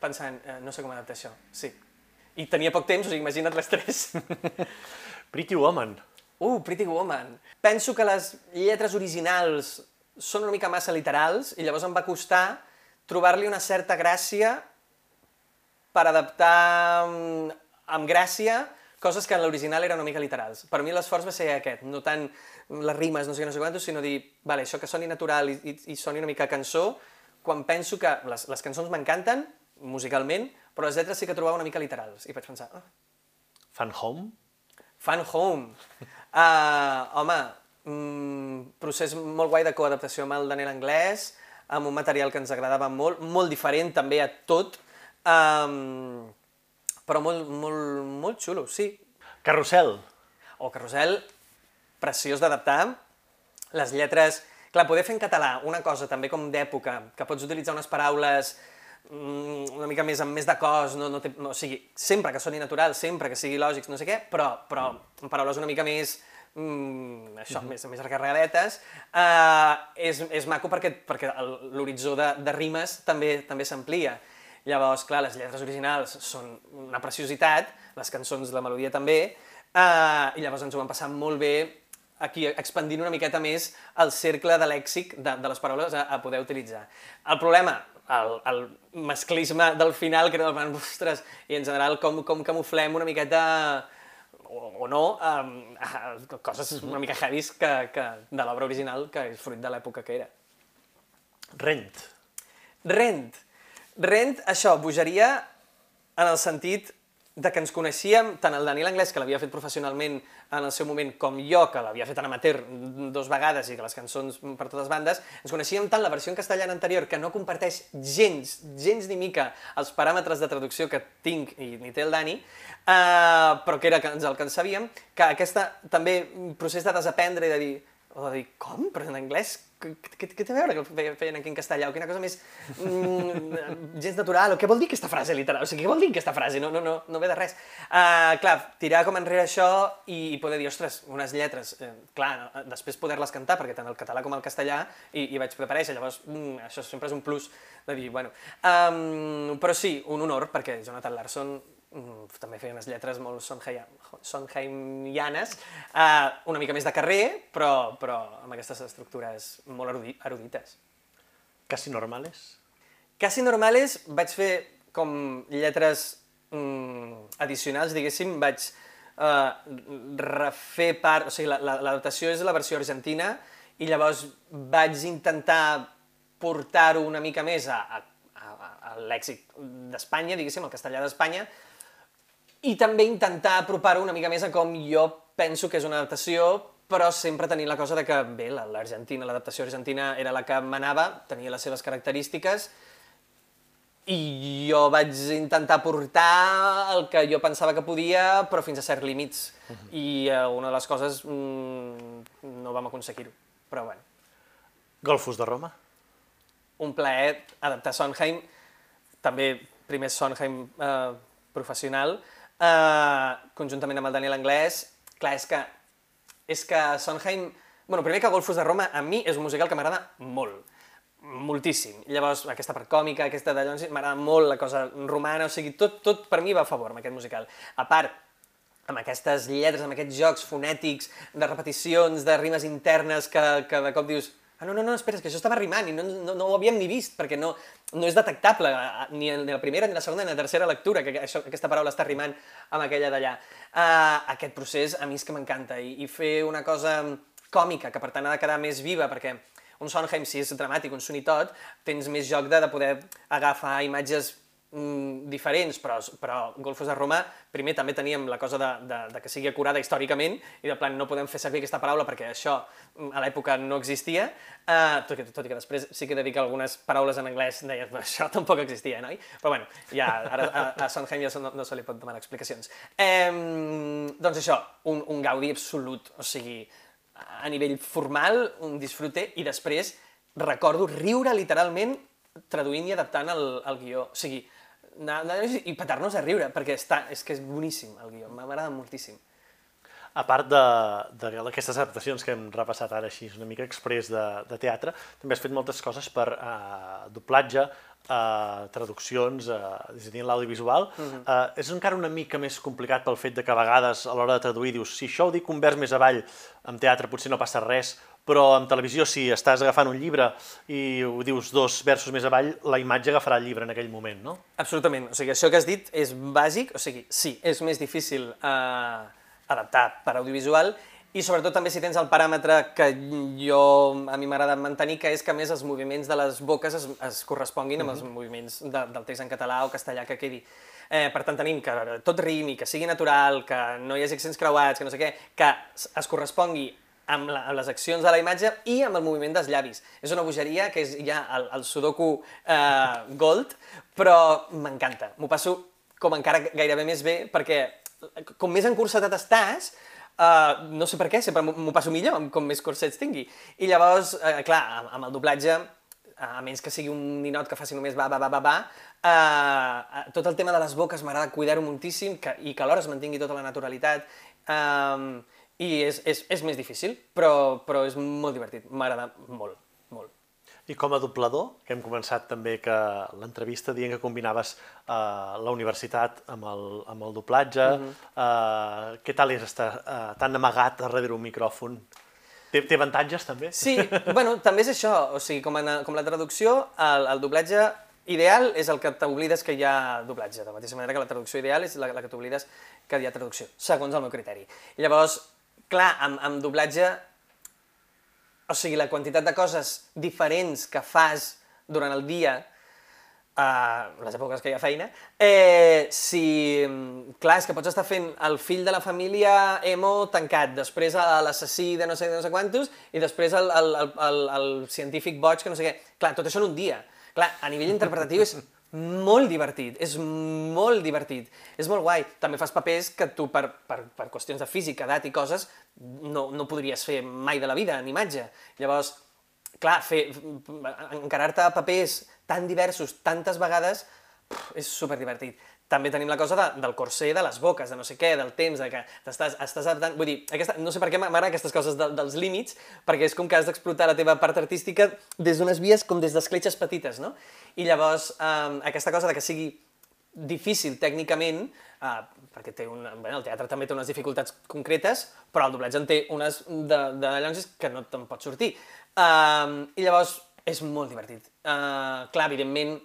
pensant, eh, no sé com adaptar això, sí. I tenia poc temps, o sigui, imagina't l'estrès. Pretty Woman. Uh, Pretty Woman. Penso que les lletres originals són una mica massa literals i llavors em va costar trobar-li una certa gràcia per adaptar amb, amb gràcia coses que en l'original eren una mica literals. Per mi l'esforç va ser aquest, no tant les rimes, no sé què, no sé quantos, sinó dir, vale, això que soni natural i, i, i soni una mica cançó, quan penso que les, les cançons m'encanten, musicalment, però les lletres sí que trobava una mica literals. I vaig pensar... Oh. Fan Home? Fan Home. Uh, home, mm, procés molt guai de coadaptació amb el Daniel Anglès, amb un material que ens agradava molt, molt diferent també a tot, Um, però molt, molt, molt xulo, sí. Carrusel. O Carrusel, preciós d'adaptar. Les lletres... Clar, poder fer en català una cosa també com d'època, que pots utilitzar unes paraules mm, una mica més amb més de cos, no, no té, no, o sigui, sempre que soni natural, sempre que sigui lògic, no sé què, però, però amb paraules una mica més mm, això, mm -hmm. més, més recarregadetes, uh, és, és maco perquè, perquè l'horitzó de, de rimes també també s'amplia. Llavors, clar, les lletres originals són una preciositat, les cançons, la melodia també, uh, i llavors ens ho vam passar molt bé aquí expandint una miqueta més el cercle de lèxic de, de les paraules a, a poder utilitzar. El problema, el, el masclisme del final, que era plan, ostres, i en general com, com camuflem una miqueta o, o no, um, coses una mica heavies que, que de l'obra original, que és fruit de l'època que era. Rent. Rent. Rent, això, bogeria en el sentit de que ens coneixíem, tant el Daniel Anglès, que l'havia fet professionalment en el seu moment, com jo, que l'havia fet en amateur dos vegades i que les cançons per totes bandes, ens coneixíem tant la versió en castellà anterior, que no comparteix gens, gens ni mica els paràmetres de traducció que tinc i ni té el Dani, eh, però que era el que en sabíem, que aquesta també procés de desaprendre i de dir, o de dir, com? Però en anglès? Què, què, té a veure que feien aquí en castellà? O quina cosa més mm, gens natural? O què vol dir aquesta frase literal? O sigui, què vol dir aquesta frase? No, no, no, no ve de res. Uh, clar, tirar com enrere això i, i poder dir, ostres, unes lletres, eh, clar, després poder-les cantar, perquè tant el català com el castellà hi, hi vaig preparar, llavors mm, això sempre és un plus de dir, bueno... Um, però sí, un honor, perquè Jonathan Larson també feia unes lletres molt Sondheim, Sondheimianes, eh, una mica més de carrer, però, però amb aquestes estructures molt erudi erudites. Casi normales. Casi normales vaig fer com lletres mm, addicionals, diguéssim, vaig eh, refer part... O sigui, l'adaptació la, la, és la versió argentina i llavors vaig intentar portar-ho una mica més a, a, a, a lèxic d'Espanya, diguéssim, el castellà d'Espanya, i també intentar apropar-ho una mica més a com jo penso que és una adaptació, però sempre tenint la cosa de que, bé, l'Argentina, l'adaptació argentina era la que manava, tenia les seves característiques, i jo vaig intentar portar el que jo pensava que podia, però fins a certs límits. Uh -huh. I uh, una de les coses mm, no vam aconseguir-ho, però bueno. Golfos de Roma. Un plaer adaptar Sondheim, també primer Sondheim eh, professional, Uh, conjuntament amb el Daniel Anglès, clar, és que, és que Sondheim... Bueno, primer que Golfos de Roma, a mi és un musical que m'agrada molt, moltíssim. Llavors, aquesta part còmica, aquesta de Jones, m'agrada molt la cosa romana, o sigui, tot, tot per mi va a favor amb aquest musical. A part, amb aquestes lletres, amb aquests jocs fonètics, de repeticions, de rimes internes, que, que de cop dius, ah, no, no, no, espera, que això estava rimant i no, no, no ho havíem ni vist, perquè no, no és detectable ni en la primera, ni la segona, ni la tercera lectura, que això, aquesta paraula està rimant amb aquella d'allà. Uh, aquest procés a mi és que m'encanta, i, i fer una cosa còmica, que per tant ha de quedar més viva, perquè un Sondheim, si és dramàtic, un sonitot, tens més joc de, de poder agafar imatges mm, diferents, però, però Golfos de Roma, primer també teníem la cosa de, de, de que sigui acurada històricament, i de plan no podem fer servir aquesta paraula perquè això mm, a l'època no existia, uh, tot, que, tot i que després sí que dedica algunes paraules en anglès, deien, això tampoc existia, noi? Però bueno, ja, ara a, a Sondheim ja no, no se li pot demanar explicacions. Eh, doncs això, un, un gaudi absolut, o sigui, a nivell formal, un disfrute, i després recordo riure literalment traduint i adaptant el, el guió. O sigui, anar, i petar-nos a riure, perquè està, és que és boníssim el guió, m'agrada moltíssim. A part d'aquestes adaptacions que hem repassat ara així, una mica express de, de teatre, també has fet moltes coses per uh, doblatge, uh, traduccions, uh, és a dir, l'audiovisual. Uh -huh. uh, és encara una mica més complicat pel fet de que a vegades a l'hora de traduir dius si això ho dic un vers més avall, en teatre potser no passa res, però en televisió, si estàs agafant un llibre i ho dius dos versos més avall, la imatge agafarà el llibre en aquell moment, no? Absolutament. O sigui, això que has dit és bàsic, o sigui, sí, és més difícil eh, adaptar per audiovisual i sobretot també si tens el paràmetre que jo a mi m'agrada mantenir, que és que més els moviments de les boques es, es corresponguin amb els moviments de, del text en català o castellà que quedi. Eh, per tant, tenim que tot rimi, que sigui natural, que no hi hagi accents creuats, que no sé què, que es correspongui amb, la, amb les accions de la imatge i amb el moviment dels llavis. És una bogeria que és ja el, el sudoku eh, gold, però m'encanta. M'ho passo com encara gairebé més bé, perquè com més encursetat estàs, uh, no sé per què, sempre m'ho passo millor, com més cursets tingui. I llavors, uh, clar, amb, amb el doblatge, a menys que sigui un ninot que faci només va, va, va, va, va, uh, tot el tema de les boques m'agrada cuidar-ho moltíssim que, i que alhora es mantingui tota la naturalitat. Uh, i és, és, és més difícil, però, però és molt divertit, m'agrada molt, molt. I com a doblador, que hem començat també que l'entrevista dient que combinaves eh, la universitat amb el, amb el doblatge, uh -huh. eh, què tal és estar eh, tan amagat darrere un micròfon? Té, té avantatges també? Sí, bueno, també és això, o sigui, com, en, com la traducció, el, el doblatge ideal és el que t'oblides que hi ha doblatge, de la mateixa manera que la traducció ideal és la, la que t'oblides que hi ha traducció, segons el meu criteri. I llavors, clar, amb, amb doblatge o sigui, la quantitat de coses diferents que fas durant el dia, uh, les èpoques que hi ha feina, eh, si... Clar, és que pots estar fent el fill de la família emo tancat, després l'assassí de no sé, de no sé quantos, i després el, el, el, el, el científic boig que no sé què. Clar, tot això en un dia. Clar, a nivell interpretatiu és molt divertit, és molt divertit, és molt guai. També fas papers que tu, per, per, per qüestions de física, edat i coses, no, no podries fer mai de la vida en imatge. Llavors, clar, fer, encarar-te a papers tan diversos tantes vegades pff, és super divertit. També tenim la cosa de, del corser, de les boques, de no sé què, del temps, de que t'estàs estàs adaptant... Vull dir, aquesta, no sé per què m'agraden aquestes coses de, dels límits, perquè és com que has d'explotar la teva part artística des d'unes vies com des d'escletxes petites, no? I llavors, eh, aquesta cosa de que sigui difícil tècnicament, eh, perquè té un, bueno, el teatre també té unes dificultats concretes, però el doblatge en té unes de, de llonges que no te'n pot sortir. Eh, I llavors és molt divertit. Eh, clar, evidentment,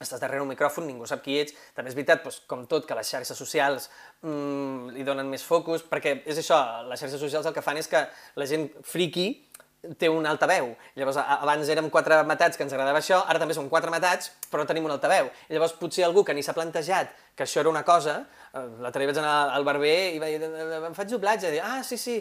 estàs darrere un micròfon, ningú sap qui ets. També és veritat, doncs, com tot, que les xarxes socials mmm, li donen més focus, perquè és això, les xarxes socials el que fan és que la gent friqui té una altaveu. Llavors, abans érem quatre matats que ens agradava això, ara també som quatre matats, però tenim un altaveu. Llavors potser algú que ni s'ha plantejat que això era una cosa, eh, l'altre dia vaig anar al barber i va dir, em faig doblatge, ah, sí, sí,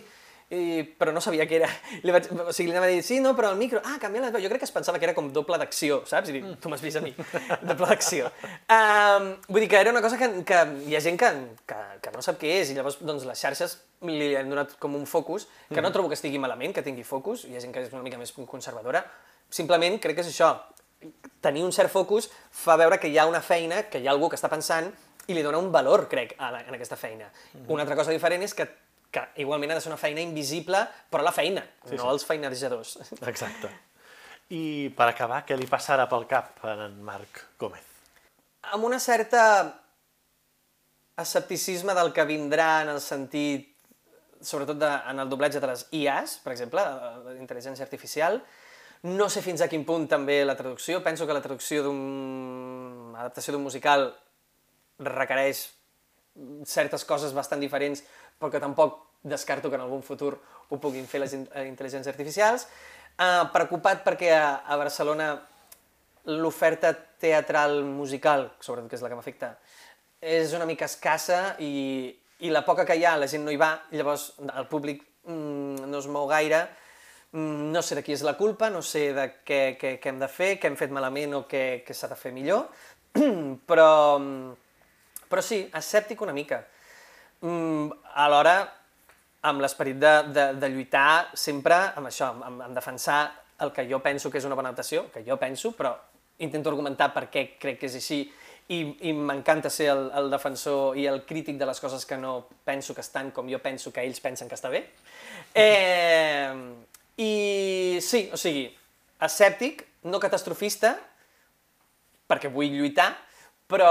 i, però no sabia què era. Li vaig, o sigui, li anava a dir, sí, no, però el micro, ah, canvia la veu. Jo crec que es pensava que era com doble d'acció, saps? I dic, tu m'has vist a mi, doble d'acció. Um, vull dir que era una cosa que, que hi ha gent que, que, que no sap què és, i llavors doncs, les xarxes li han donat com un focus, que mm. no trobo que estigui malament, que tingui focus, hi ha gent que és una mica més conservadora, simplement crec que és això, tenir un cert focus fa veure que hi ha una feina, que hi ha algú que està pensant i li dona un valor, crec, a la, en aquesta feina. Mm -hmm. Una altra cosa diferent és que que igualment ha de ser una feina invisible, però la feina, sí, no sí. els feinejadors. Exacte. I per acabar, què li passarà pel cap a en Marc Gómez? Amb una certa escepticisme del que vindrà en el sentit, sobretot de, en el doblatge de les IAs, per exemple, l'intel·ligència artificial. No sé fins a quin punt també la traducció. Penso que la traducció d'una adaptació d'un musical requereix certes coses bastant diferents però que tampoc descarto que en algun futur ho puguin fer les eh, intel·ligències artificials. Uh, preocupat perquè a, a Barcelona l'oferta teatral musical, sobretot que és la que m'afecta, és una mica escassa i, i la poca que hi ha la gent no hi va, llavors el públic mm, no es mou gaire, mm, no sé de qui és la culpa, no sé de què, què, què hem de fer, què hem fet malament o què, què s'ha de fer millor, però, però sí, escèptic una mica mm, alhora amb l'esperit de, de, de lluitar sempre amb això, amb, amb defensar el que jo penso que és una bona adaptació, que jo penso, però intento argumentar per què crec que és així i, i m'encanta ser el, el defensor i el crític de les coses que no penso que estan com jo penso que ells pensen que està bé. Eh, I sí, o sigui, escèptic, no catastrofista, perquè vull lluitar, però,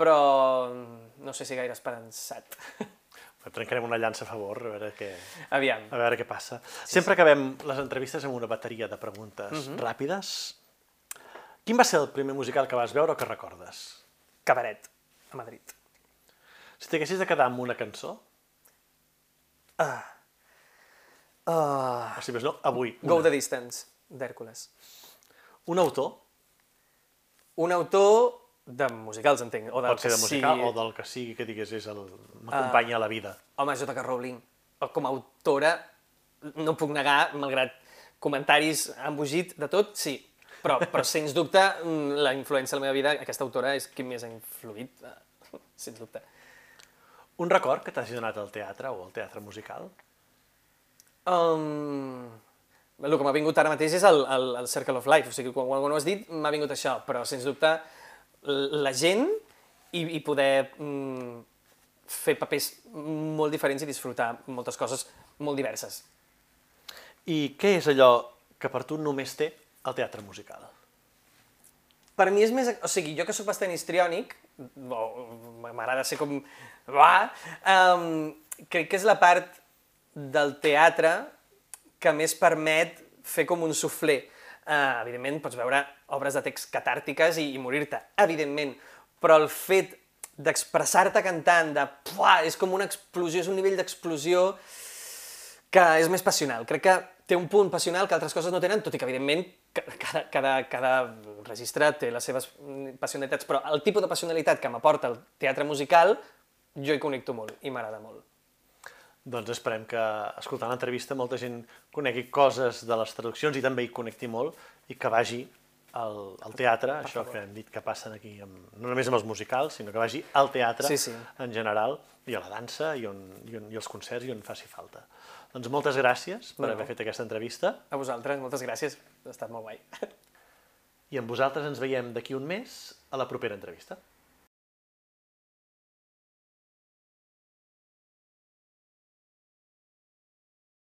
però no sé si gaire esperançat. Trencarem una llança a favor, a veure què, Aviam. a veure què passa. Sí, Sempre sí. acabem les entrevistes amb una bateria de preguntes uh mhm. -huh. ràpides. Quin va ser el primer musical que vas veure o que recordes? Cabaret, a Madrid. Si t'haguessis de quedar amb una cançó? Ah. Uh. O si més no, avui. Una. Go the Distance, d'Hèrcules. Un autor? Un autor de musicals, entenc. O del Pot ser de musical sigui... o del que sigui que digués és el... m'acompanya uh, a la vida. Home, J.K. Rowling, com a autora, no puc negar, malgrat comentaris embogit de tot, sí. Però, però sens dubte, mm, la influència de la meva vida, aquesta autora és qui més ha influït, uh, sens dubte. Un record que t'hagi donat al teatre o al teatre musical? Um, el que m'ha vingut ara mateix és el, el, el Circle of Life, o sigui, quan, quan ho has dit m'ha vingut això, però sens dubte la gent i, i poder mm, fer papers molt diferents i disfrutar moltes coses molt diverses. I què és allò que per tu només té el teatre musical? Per mi és més... O sigui, jo que sóc bastant histriònic, m'agrada ser com... Va, um, crec que és la part del teatre que més permet fer com un suflé. Uh, evidentment, pots veure obres de text catàrtiques i, i morir-te, evidentment, però el fet d'expressar-te cantant, de... Puah, és com una explosió, és un nivell d'explosió que és més passional. Crec que té un punt passional que altres coses no tenen, tot i que, evidentment, cada, cada, cada registre té les seves passionalitats, però el tipus de passionalitat que m'aporta el teatre musical, jo hi connecto molt i m'agrada molt. Doncs esperem que, escoltant l'entrevista, molta gent conegui coses de les traduccions i també hi connecti molt i que vagi al, al teatre, per això favor. que hem dit que passen aquí, amb, no només amb els musicals, sinó que vagi al teatre sí, sí. en general i a la dansa i, on, i, on, i els concerts i on faci falta. Doncs moltes gràcies per no, haver fet aquesta entrevista. A vosaltres, moltes gràcies, ha estat molt guai. I amb vosaltres ens veiem d'aquí un mes a la propera entrevista.